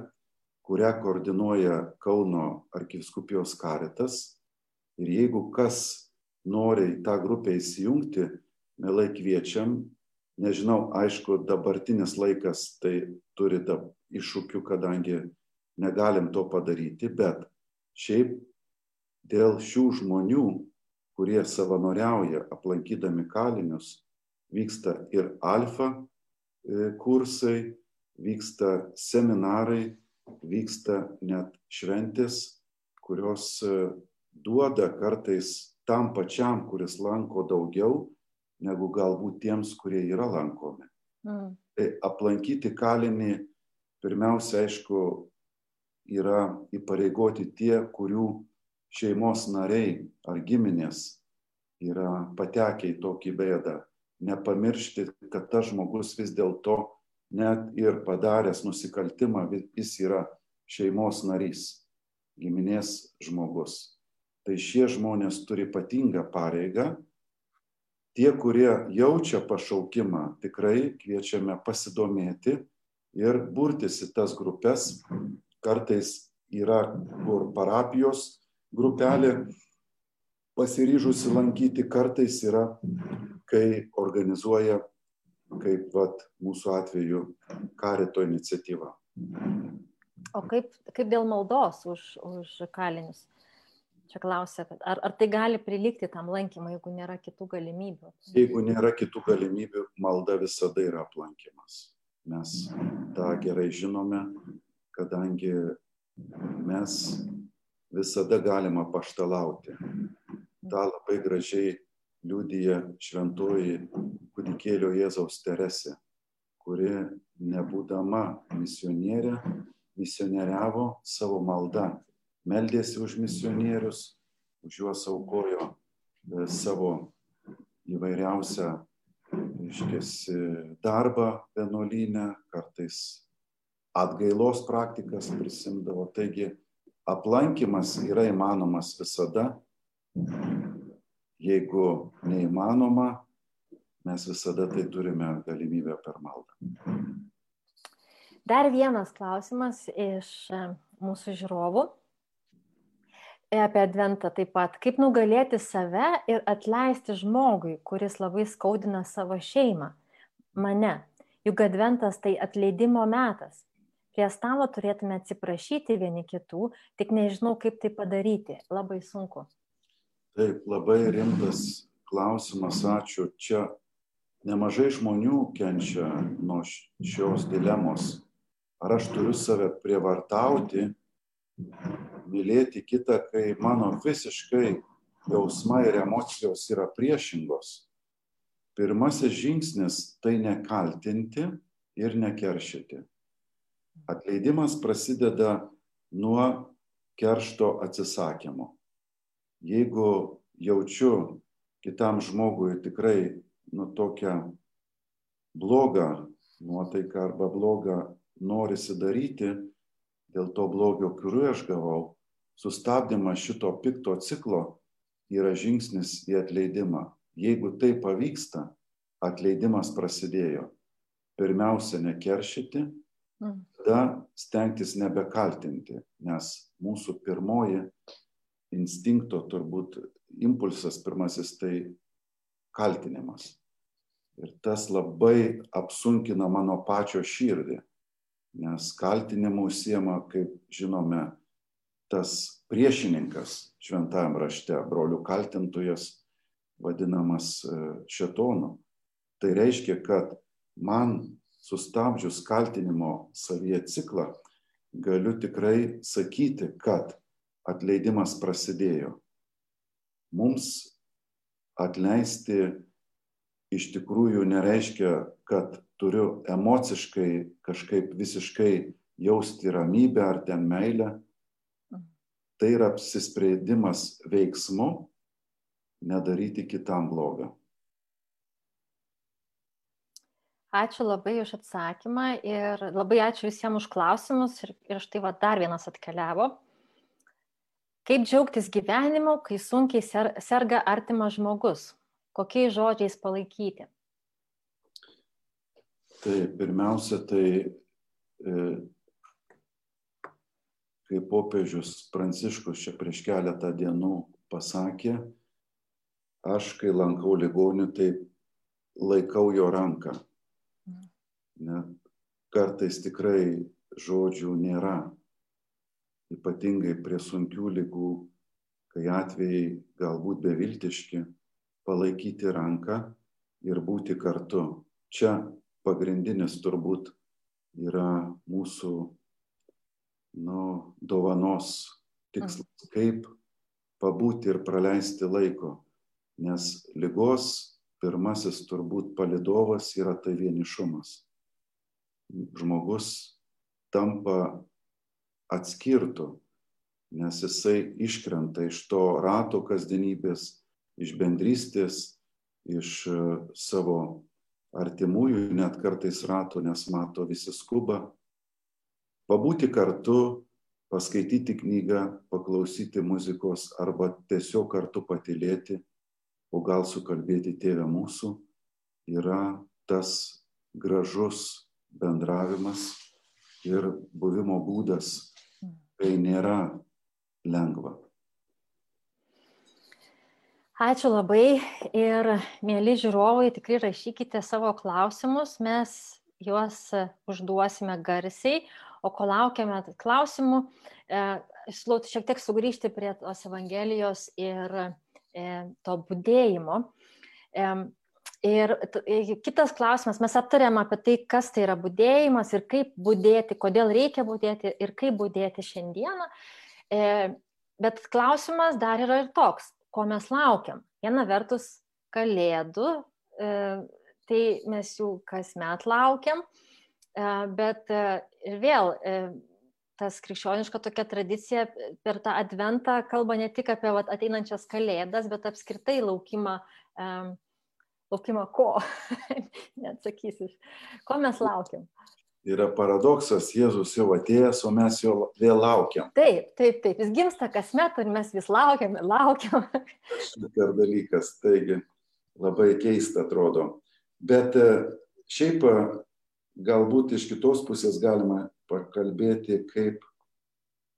S2: kurią koordinuoja Kauno arkiviskupijos karitas. Ir jeigu kas nori į tą grupę įsijungti, mielai kviečiam nežinau, aišku, dabartinis laikas tai turi tą iššūkių, kadangi negalim to padaryti, bet šiaip dėl šių žmonių, kurie savanoriauja aplankydami kalinius, vyksta ir alfa e, kursai, vyksta seminarai, vyksta net šventės, kurios e, duoda kartais tam pačiam, kuris lanko daugiau, negu galbūt tiems, kurie yra lankomi. Mm. Tai aplankyti kalinį pirmiausia, aišku, yra įpareigoti tie, kurių šeimos nariai ar giminės yra patekę į tokį bėdą. Nepamiršti, kad tas žmogus vis dėlto net ir padaręs nusikaltimą, jis yra šeimos narys, giminės žmogus. Tai šie žmonės turi ypatingą pareigą. Tie, kurie jaučia pašaukimą, tikrai kviečiame pasidomėti ir burtis į tas grupės. Kartais yra kur parapijos grupelė pasiryžusi lankyti, kartais yra, kai organizuoja, kaip vat, mūsų atveju, karito iniciatyva.
S1: O kaip, kaip dėl maldos už, už kalinius? Čia klausia, ar, ar tai gali prilikti tam lankymui, jeigu nėra kitų galimybių?
S2: Jeigu nėra kitų galimybių, malda visada yra aplankimas. Mes tą gerai žinome, kadangi mes visada galima paštalauti. Ta labai gražiai liūdija šventoji kūdikėlio Jėzaus Teresė, kuri nebūdama misionierė, misionieriavo savo maldą meldėsi už misionierius, už juos aukojo e, savo įvairiausią, iškėsi, darbą vienuolynę, kartais atgailos praktikas prisimdavo. Taigi aplankimas yra įmanomas visada. Jeigu neįmanoma, mes visada tai turime galimybę per maldą.
S1: Dar vienas klausimas iš e, mūsų žiūrovų apie adventą taip pat. Kaip nugalėti save ir atleisti žmogui kuris labai skaudina savo šeimą? Mane. Juk adventas tai atleidimo metas. Prie stalo turėtume atsiprašyti vieni kitų tik nežinau kaip tai padaryti. Labai sunku.
S2: Taip labai rimtas klausimas. Ačiū. Čia nemažai žmonių kenčia nuo šios dilemos. Ar aš turiu save prievartauti mylėti kitą, kai mano visiškai jausmai ir emocijos yra priešingos. Pirmasis žingsnis tai nekaltinti ir nekeršyti. Atleidimas prasideda nuo keršto atsisakymo. Jeigu jaučiu kitam žmogui tikrai nu tokią blogą nuotaiką arba blogą norisi daryti, dėl to blogio, kurį aš gavau, sustabdymas šito pikto ciklo yra žingsnis į atleidimą. Jeigu tai pavyksta, atleidimas prasidėjo. Pirmiausia, nekeršyti, mm. tada stengtis nebekaltinti, nes mūsų pirmoji instinkto turbūt impulsas pirmasis tai kaltinimas. Ir tas labai apsunkina mano pačio širdį nes kaltinimu užsiema, kaip žinome, tas priešininkas šventajam rašte, brolių kaltintojas, vadinamas e, šetonu. Tai reiškia, kad man sustabdžius kaltinimo savyje ciklą, galiu tikrai sakyti, kad atleidimas prasidėjo. Mums atleisti iš tikrųjų nereiškia, kad turiu emociškai kažkaip visiškai jausti ramybę ar ten meilę. Tai yra apsisprendimas veiksmu, nedaryti kitam blogą.
S1: Ačiū labai už atsakymą ir labai ačiū visiems už klausimus ir, ir štai va dar vienas atkeliavo. Kaip džiaugtis gyvenimu, kai sunkiai ser, serga artimas žmogus? Kokiais žodžiais palaikyti?
S2: Tai pirmiausia, tai e, kai popiežius Pranciškus čia prieš keletą dienų pasakė, aš kai lankau ligonių, tai laikau jo ranką. Net kartais tikrai žodžių nėra, ypatingai prie sunkių lygų, kai atvejai galbūt beviltiški, palaikyti ranką, ir būti kartu. Čia pagrindinis turbūt yra mūsų nu, dovanos tikslas, kaip pabūti ir praleisti laiko. Nes lygos pirmasis turbūt palidovas yra tai vienišumas. Žmogus tampa atskirtų, nes jisai iškrenta iš to rato kasdienybės, iš bendrystės, iš savo artimųjų, net kartais rato, nes mato visi skuba. Pabūti kartu, paskaityti knygą, paklausyti muzikos arba tiesiog kartu patilėti, o gal sukalbėti tėvę mūsų, yra tas gražus bendravimas ir buvimo būdas, kai nėra lengva.
S1: Ačiū labai ir mėly žiūrovai, tikrai rašykite savo klausimus, mes juos užduosime garsiai, o kol laukiame klausimų, e, siūlau šiek tiek sugrįžti prie tos Evangelijos ir e, to būdėjimo. E, ir kitas klausimas, mes aptarėm apie tai, kas tai yra būdėjimas ir kaip būdėti, kodėl reikia būdėti ir kaip būdėti šiandieną. Bet klausimas dar yra ir toks, ko mes laukiam. Viena vertus kalėdų, tai mes jų kasmet laukiam, bet e, ir vėl tas krikščioniška tokia tradicija per tą adventą kalba ne tik apie vat, ateinančias kalėdas, bet apskritai laukimą, laukimą ko, [laughs] neatsakysiu, ko mes laukiam
S2: yra paradoksas, Jėzus jau atėjęs, o mes jo vėl laukiam.
S1: Taip, taip, taip, jis gimsta kasmet ir mes vis laukiam ir laukiam. [laughs]
S2: Per dalykas, taigi labai keista atrodo. Bet e, šiaip e, galbūt iš kitos pusės galima pakalbėti kaip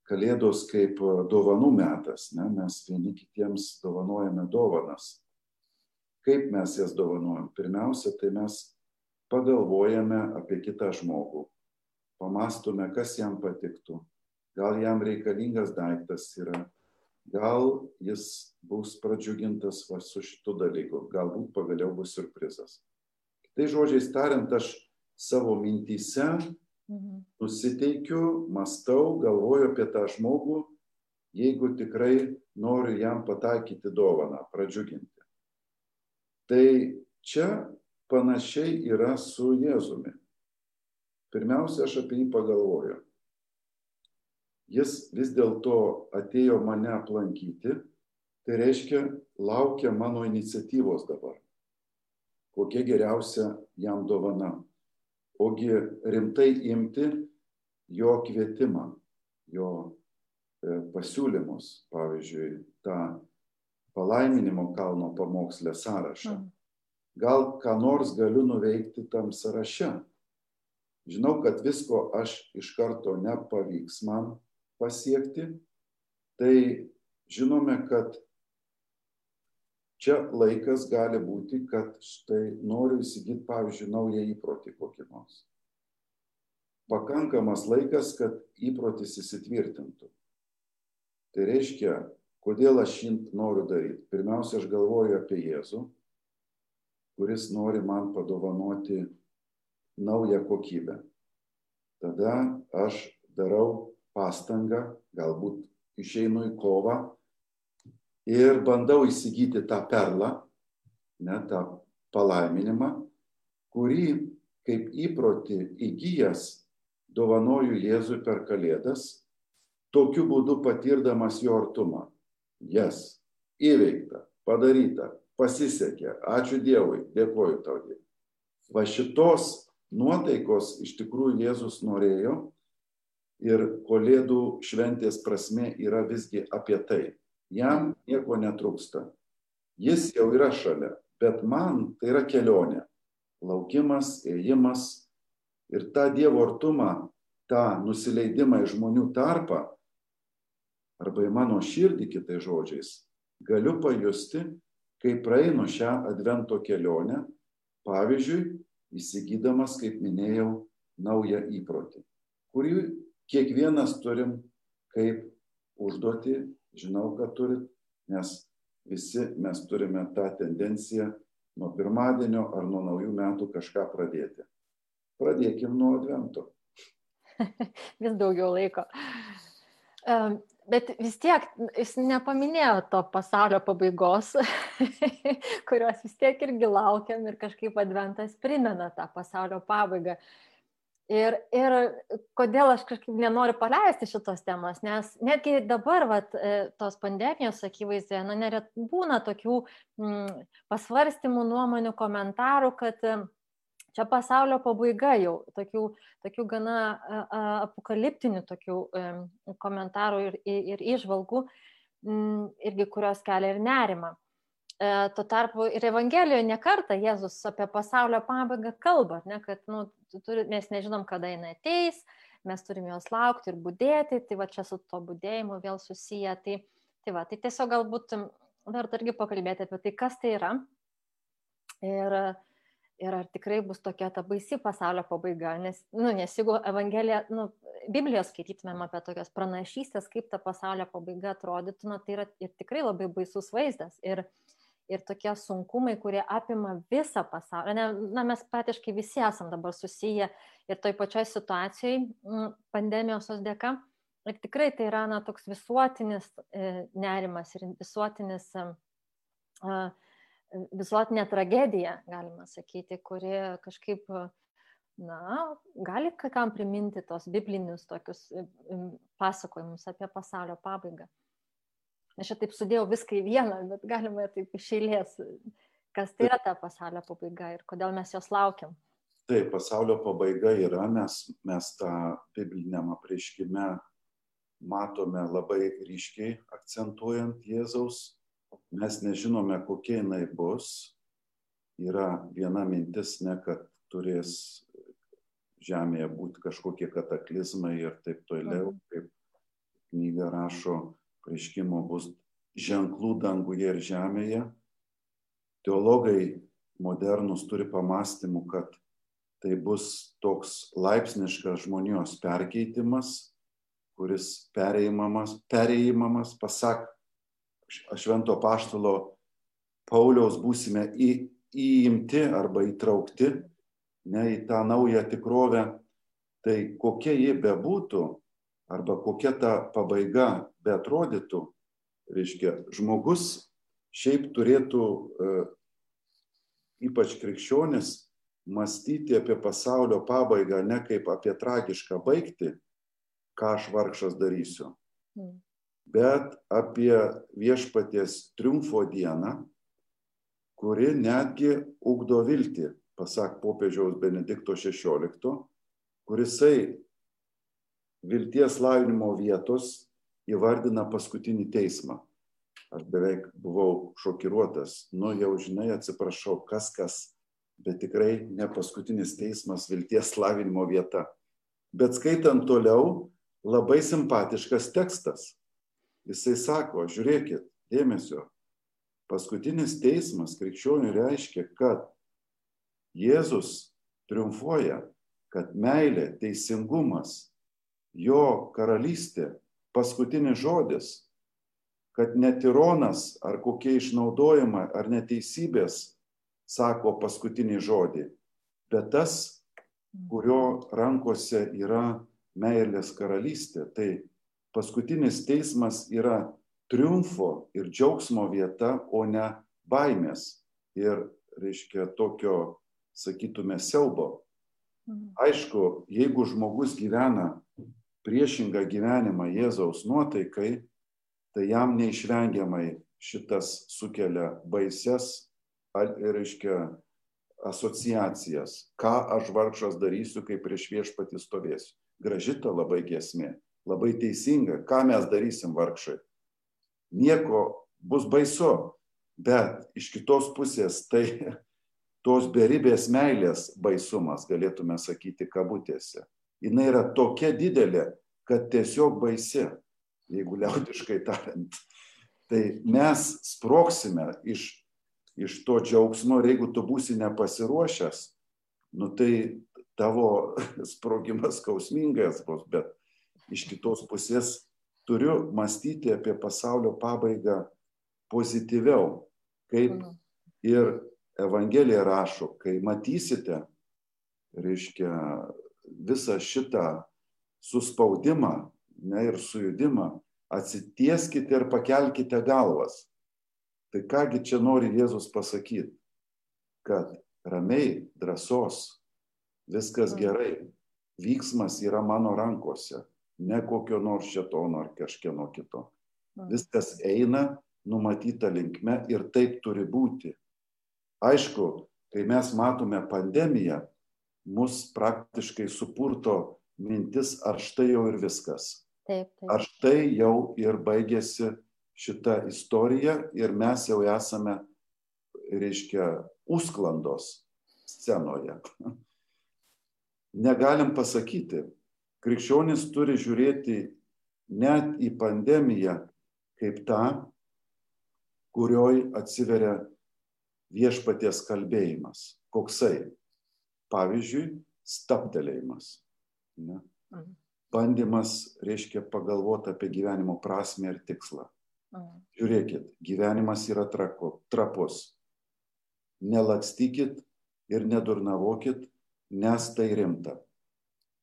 S2: Kalėdos kaip e, dovanų metas. Ne? Mes vieni kitiems dovanojame dovanas. Kaip mes jas dovanojam? Pirmiausia, tai mes pagalvojame apie kitą žmogų, pamastome, kas jam patiktų, gal jam reikalingas daiktas yra, gal jis bus pradžiugintas va, su šitu dalyku, galbūt pagaliau bus surprizas. Tai žodžiais tariant, aš savo mintyse mhm. nusiteikiu, mastau, galvoju apie tą žmogų, jeigu tikrai noriu jam pataikyti dovaną, pradžiuginti. Tai čia panašiai yra su Jėzumi. Pirmiausia, aš apie jį pagalvoju. Jis vis dėlto atėjo mane aplankyti, tai reiškia, laukia mano iniciatyvos dabar. Kokia geriausia jam dovana. Ogi rimtai imti jo kvietimą, jo e, pasiūlymus, pavyzdžiui, tą palaiminimo kalno pamokslę sąrašą. Mm gal ką nors galiu nuveikti tam sąraše. Žinau, kad visko aš iš karto nepavyks man pasiekti, tai žinome, kad čia laikas gali būti, kad štai noriu įsigyti, pavyzdžiui, naują įprotį kokį nors. Pakankamas laikas, kad įprotis įsitvirtintų. Tai reiškia, kodėl aš jį noriu daryti. Pirmiausia, aš galvoju apie Jėzų kuris nori man padovanoti naują kokybę. Tada aš darau pastangą, galbūt išeinu į kovą ir bandau įsigyti tą perlą, ne tą palaiminimą, kurį kaip įprotį įgyjas dovanoju Jėzui per Kalėdas, tokiu būdu patirdamas jo artumą. Jas įveikta, padaryta, pasisekė, ačiū Dievui, dėkoju tau Dievui. Va šitos nuotaikos iš tikrųjų Jėzus norėjo ir Kolėdų šventės prasme yra visgi apie tai. Jam nieko netrūksta. Jis jau yra šalia, bet man tai yra kelionė. Laukimas, ėjimas ir tą Dievo artumą, tą nusileidimą į žmonių tarpą, arba į mano širdį kitai žodžiais, galiu pajusti kai praeinu šią advento kelionę, pavyzdžiui, įsigydamas, kaip minėjau, naują įprotį, kurį kiekvienas turim kaip užduoti, žinau, kad turit, nes visi mes turime tą tendenciją nuo pirmadienio ar nuo naujų metų kažką pradėti. Pradėkim nuo advento. [laughs]
S1: Vis daugiau laiko. Bet vis tiek jis nepaminėjo to pasaulio pabaigos, [laughs] kurios vis tiek irgi laukiam ir kažkaip adventas primena tą pasaulio pabaigą. Ir, ir kodėl aš kažkaip nenoriu paleisti šitos temos, nes netgi dabar, vat, e, tos pandemijos akivaizdėje, na, neret būna tokių mm, pasvarstymų, nuomonių, komentarų, kad e, čia pasaulio pabaiga jau, tokių, tokių gana a, a, apokaliptinių tokių a, e, komentarų ir, ir, ir išvalgų, m, mm, irgi kurios kelia ir nerima. E, tuo tarpu ir Evangelijoje nekarta Jėzus apie pasaulio pabaigą kalba, ne, kad nu, turi, mes nežinom, kada jinai ateis, mes turime jos laukti ir būdėti, tai va čia su to būdėjimu vėl susiję. Tai, tai, va, tai tiesiog galbūt verta irgi pakalbėti apie tai, kas tai yra ir, ir ar tikrai bus tokia ta baisi pasaulio pabaiga. Nes, nu, nes jeigu Evangelija, nu, Biblijos skaitytumėm apie tokias pranašystės, kaip ta pasaulio pabaiga atrodytų, nu, tai yra ir tikrai labai baisus vaizdas. Ir, ir tokie sunkumai, kurie apima visą pasaulį. Ne, na, mes patiškai visi esam dabar susiję ir toj pačioj situacijai mm, pandemijos dėka. Ir tikrai tai yra na, toks visuotinis e, nerimas ir visuotinis, e, visuotinė tragedija, galima sakyti, kuri kažkaip na, gali kakam priminti tos biblinius tokius e, pasakojimus apie pasaulio pabaigą. Aš čia taip sudėjau viską į vieną, bet galima taip iš eilės, kas tai yra ta pasaulio pabaiga ir kodėl mes jos laukiam.
S2: Taip, pasaulio pabaiga yra, mes, mes tą bibliniam apreiškime matome labai ryškiai akcentuojant Jėzaus. Mes nežinome, kokia jinai bus. Yra viena mintis, ne kad turės žemėje būti kažkokie kataklizmai ir taip toliau, mhm. kaip knyga rašo, pareiškimo bus ženklų danguje ir žemėje. Teologai modernus turi pamastymų, kad tai bus toks laipsniškas žmonijos perkeitimas, kuris pereimamas, pereimamas pasak švento paštalo Pauliaus būsime į, įimti arba įtraukti ne į tą naują tikrovę, tai kokia ji bebūtų, arba kokia ta pabaiga beatrodytų, reiškia, žmogus šiaip turėtų, e, ypač krikščionis, mąstyti apie pasaulio pabaigą ne kaip apie tragišką baigti, ką aš vargšas darysiu, mm. bet apie viešpaties triumfo dieną, kuri netgi ugdo viltį, pasak popiežiaus Benedikto XVI, kurisai vilties lavinimo vietos įvardina paskutinį teismą. Aš beveik buvau šokiruotas. Nu jau žinai, atsiprašau, kas kas, bet tikrai ne paskutinis teismas vilties lavinimo vieta. Bet skaitant toliau, labai simpatiškas tekstas. Jisai sako, žiūrėkit, dėmesio, paskutinis teismas krikščionių reiškia, kad Jėzus triumfuoja, kad meilė, teisingumas, jo karalystė, paskutinis žodis, kad ne tironas ar kokie išnaudojimai ar neteisybės sako paskutinį žodį, bet tas, kurio rankose yra meilės karalystė. Tai paskutinis teismas yra triumfo ir džiaugsmo vieta, o ne baimės ir, reiškia, tokio, sakytume, siaubo. Mhm. Aišku, jeigu žmogus gyvena priešingą gyvenimą Jėzaus nuotaikai, tai jam neišvengiamai šitas sukelia baises, reiškia, asociacijas. Ką aš vargšas darysiu, kai prieš viešpatį stovėsiu. Gražita labai gesmė, labai teisinga. Ką mes darysim vargšai? Nieko bus baisu, bet iš kitos pusės tai [laughs] tos beribės meilės baisumas, galėtume sakyti, kabutėse jinai yra tokia didelė, kad tiesiog baisi, jeigu liaudiškai tariant. Tai mes sproksime iš, iš to džiaugsmo ir jeigu tu būsi nepasiruošęs, nu tai tavo [laughs] sprogimas skausmingas bus, bet iš kitos pusės turiu mąstyti apie pasaulio pabaigą pozityviau. Kaip mhm. ir Evangelija rašo, kai matysite, reiškia, visą šitą suspaudimą ne, ir sujudimą, atsitieskite ir pakelkite galvas. Tai kągi čia nori Jėzus pasakyti, kad ramiai, drąsos, viskas gerai, vyksmas yra mano rankose, ne kokio nors šetono ar kažkieno kito. Viskas eina numatyta linkme ir taip turi būti. Aišku, kai mes matome pandemiją, mus praktiškai supurto mintis, ar štai jau ir viskas.
S1: Taip, taip.
S2: Ar štai jau ir baigėsi šita istorija ir mes jau esame, reiškia, užsklandos scenoje. Negalim pasakyti. Krikščionis turi žiūrėti net į pandemiją kaip tą, kurioj atsiveria viešpaties kalbėjimas. Koksai? Pavyzdžiui, staptelėjimas. Ne?
S1: Mhm.
S2: Bandymas reiškia pagalvoti apie gyvenimo prasme ir tikslą.
S1: Mhm.
S2: Žiūrėkit, gyvenimas yra traku, trapus. Nelakstykit ir nedurnavokit, nes tai rimta.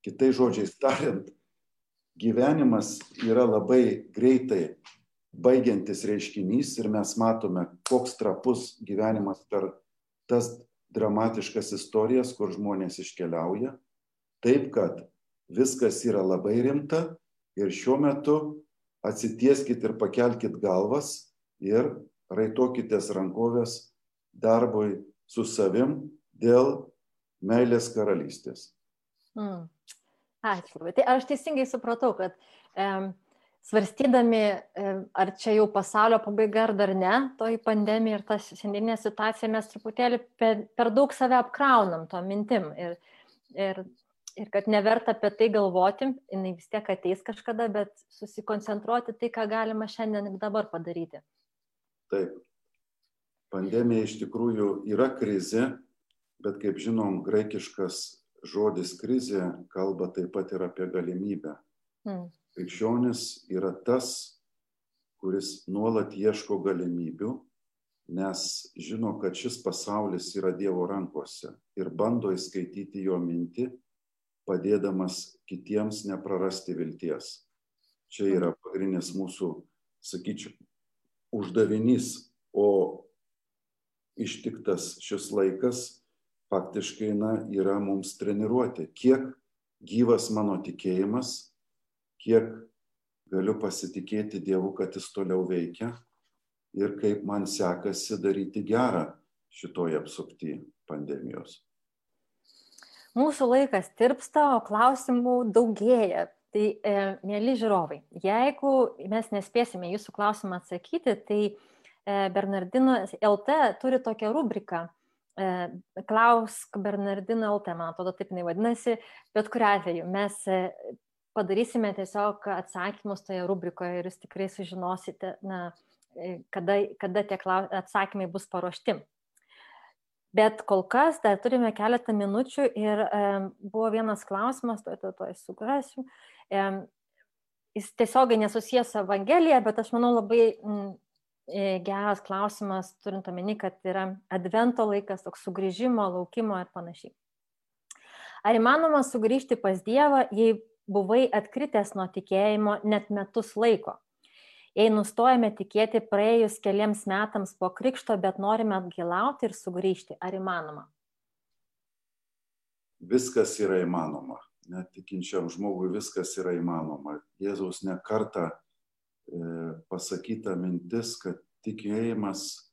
S2: Kitai žodžiais tariant, gyvenimas yra labai greitai baigiantis reiškinys ir mes matome, koks trapus gyvenimas per tas dramatiškas istorijas, kur žmonės iškeliauja. Taip, kad viskas yra labai rimta ir šiuo metu atsitieskit ir pakelkit galvas ir raitokitės rankovės darbui su savim dėl meilės karalystės.
S1: Mm. Ačiū. Tai aš teisingai supratau, kad um, svarstydami, ar čia jau pasaulio pabaiga ar dar ne, toji pandemija ir ta šiandieninė situacija, mes truputėlį per, per daug save apkraunam to mintim. Ir, ir, ir kad neverta apie tai galvoti, jinai vis tiek ateis kažkada, bet susikoncentruoti tai, ką galima šiandien ir dabar padaryti.
S2: Taip. Pandemija iš tikrųjų yra krizė, bet kaip žinom, graikiškas žodis krizė kalba taip pat ir apie galimybę.
S1: Mm.
S2: Krikščionis yra tas, kuris nuolat ieško galimybių, nes žino, kad šis pasaulis yra Dievo rankose ir bando įskaityti jo mintį, padėdamas kitiems neprarasti vilties. Čia yra pagrindinis mūsų, sakyčiau, uždavinys, o ištiktas šis laikas faktiškai na, yra mums treniruoti, kiek gyvas mano tikėjimas, kiek galiu pasitikėti Dievu, kad jis toliau veikia ir kaip man sekasi daryti gerą šitoje apsupti pandemijos.
S1: Mūsų laikas tirpsta, o klausimų daugėja. Tai, e, mėly žiūrovai, jeigu mes nespėsime jūsų klausimą atsakyti, tai e, Bernardino LT turi tokią rubriką e, Klausk Bernardino LT, man atrodo, taip jinai vadinasi, bet kuriu atveju mes e, padarysime tiesiog atsakymus toje rubrikoje ir jūs tikrai sužinosite, na, e, kada, kada tie atsakymai bus paruošti. Bet kol kas dar turime keletą minučių ir e, buvo vienas klausimas, to, to, to sugrasiu. E, jis tiesiogiai nesusijęs su Evangelija, bet aš manau labai m, e, geras klausimas, turint omeny, kad yra advento laikas, toks sugrįžimo, laukimo ir panašiai. Ar įmanoma sugrįžti pas Dievą, jei buvai atkritęs nuo tikėjimo net metus laiko. Jei nustojame tikėti praėjus keliams metams po krikšto, bet norime atgilauti ir sugrįžti, ar įmanoma?
S2: Viskas yra įmanoma. Net tikinčiam žmogui viskas yra įmanoma. Jėzaus nekarta e, pasakyta mintis, kad tikėjimas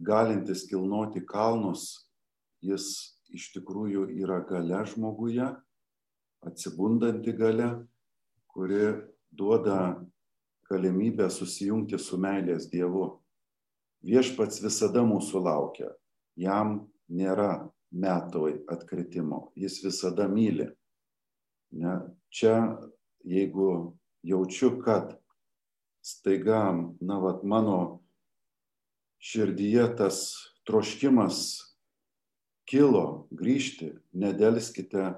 S2: galintis kilnoti kalnus, jis iš tikrųjų yra gale žmoguje atsibundanti gale, kuri duoda galimybę susijungti su meilės Dievu. Viešpats visada mūsų laukia. Jam nėra metoj atkritimo. Jis visada myli. Ne? Čia, jeigu jaučiu, kad staiga, na, vat, mano širdyje tas troškimas kilo grįžti, nedelskite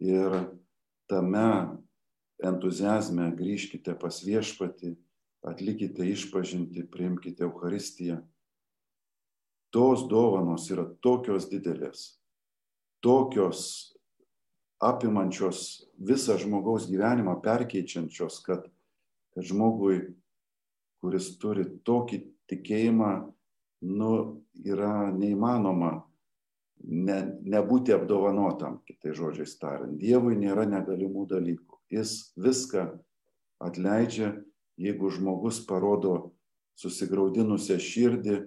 S2: ir tame entuzijazme grįžkite pas viešpatį, atlikite išpažinti, priimkite Euharistiją. tos dovanos yra tokios didelės, tokios apimančios visą žmogaus gyvenimą, perkeičiančios, kad, kad žmogui, kuris turi tokį tikėjimą, nu, yra neįmanoma ne, nebūti apdovanotam, kitai žodžiai tariant. Dievui nėra negalimų dalykų. Jis viską atleidžia, jeigu žmogus parodo susigraudinusią širdį,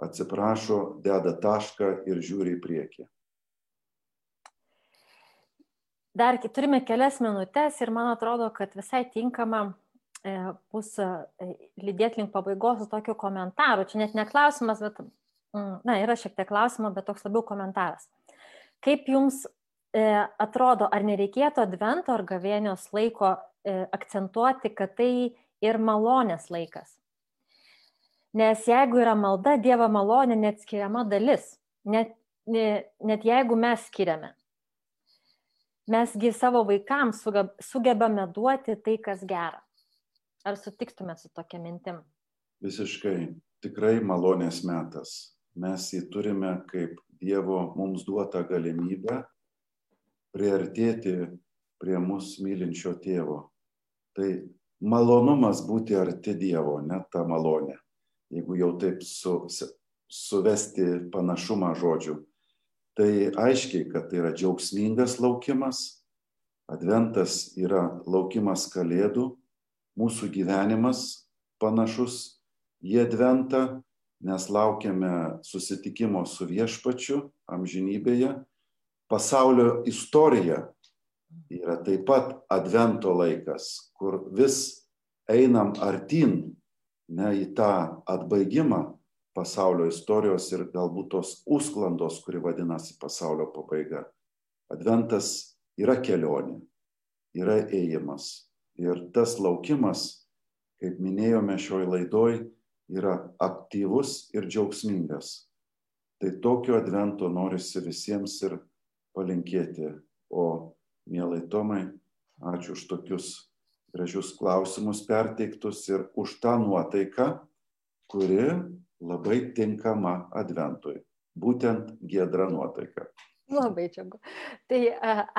S2: atsiprašo, deda tašką ir žiūri į priekį.
S1: Dar turime kelias minutės ir man atrodo, kad visai tinkama e, bus e, lydėti link pabaigos su tokiu komentaru. Čia net neklausimas, bet, na, yra šiek tiek klausimo, bet toks labiau komentaras. Kaip jums e, atrodo, ar nereikėtų advento ar gavėnios laiko akcentuoti, kad tai ir malonės laikas? Nes jeigu yra malda, Dievo malonė neatskiriama dalis, net, net jeigu mes skiriame. Mesgi savo vaikams sugebame duoti tai, kas gera. Ar sutiktume su tokia mintim?
S2: Visiškai, tikrai malonės metas. Mes jį turime kaip Dievo mums duotą galimybę priartėti prie mūsų mylinčio tėvo. Tai malonumas būti arti Dievo, net ta malonė jeigu jau taip su, suvesti panašumą žodžių. Tai aiškiai, kad tai yra džiaugsmingas laukimas, adventas yra laukimas kalėdų, mūsų gyvenimas panašus į adventą, nes laukiame susitikimo su viešpačiu amžinybėje. Pasaulio istorija yra taip pat advento laikas, kur vis einam artin ne į tą atbaigimą pasaulio istorijos ir galbūt tos užsklandos, kuri vadinasi pasaulio pabaiga. Adventas yra kelionė, yra ėjimas. Ir tas laukimas, kaip minėjome šioj laidoj, yra aktyvus ir džiaugsmingas. Tai tokio advento norisi visiems ir palinkėti. O, mielai Tomai, ačiū už tokius gražius klausimus perteiktus ir už tą nuotaiką, kuri labai tinkama adventui. Būtent gedra nuotaika.
S1: Labai džiugu. Tai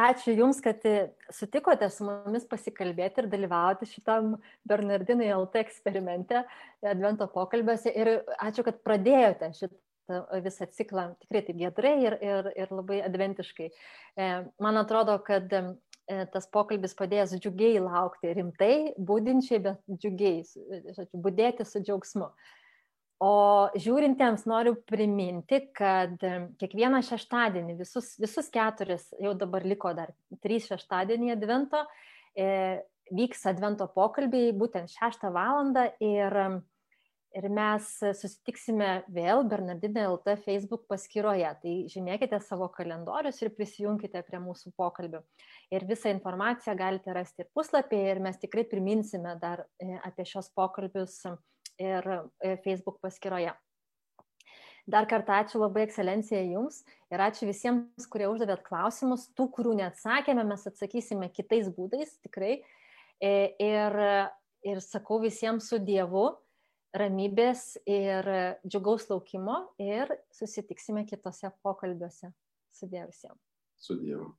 S1: ačiū Jums, kad sutikote su mumis pasikalbėti ir dalyvauti šitam Bernardinai LT eksperimente, Advento pokalbiuose. Ir ačiū, kad pradėjote šitą visą ciklą tikrai taip gedrai ir, ir, ir labai adventiškai. E, man atrodo, kad E, tas pokalbis padės džiugiai laukti, rimtai, būdinčiai, bet džiugiai, būdėti su džiaugsmu. O žiūrintiems noriu priminti, kad e, kiekvieną šeštadienį, visus, visus keturis, jau dabar liko dar trys šeštadienį Advento, e, vyks Advento pokalbiai būtent šeštą valandą ir ir mes susitiksime vėl Bernardinė LT Facebook paskyroje. Tai žymėkite savo kalendorius ir prisijunkite prie mūsų pokalbių. Ir visą informaciją galite rasti ir puslapyje ir mes tikrai priminsime dar e, apie šios pokalbius ir e, Facebook paskyroje. Dar kartą ačiū labai ekscelencija Jums ir ačiū visiems, kurie uždavėt klausimus. Tų, kurių neatsakėme, mes atsakysime kitais būdais, tikrai. E, ir, ir sakau visiems su Dievu ramybės ir džiugaus laukimo ir susitiksime kitose pokalbiuose. Sudėjau visiems.
S2: Sudėjau.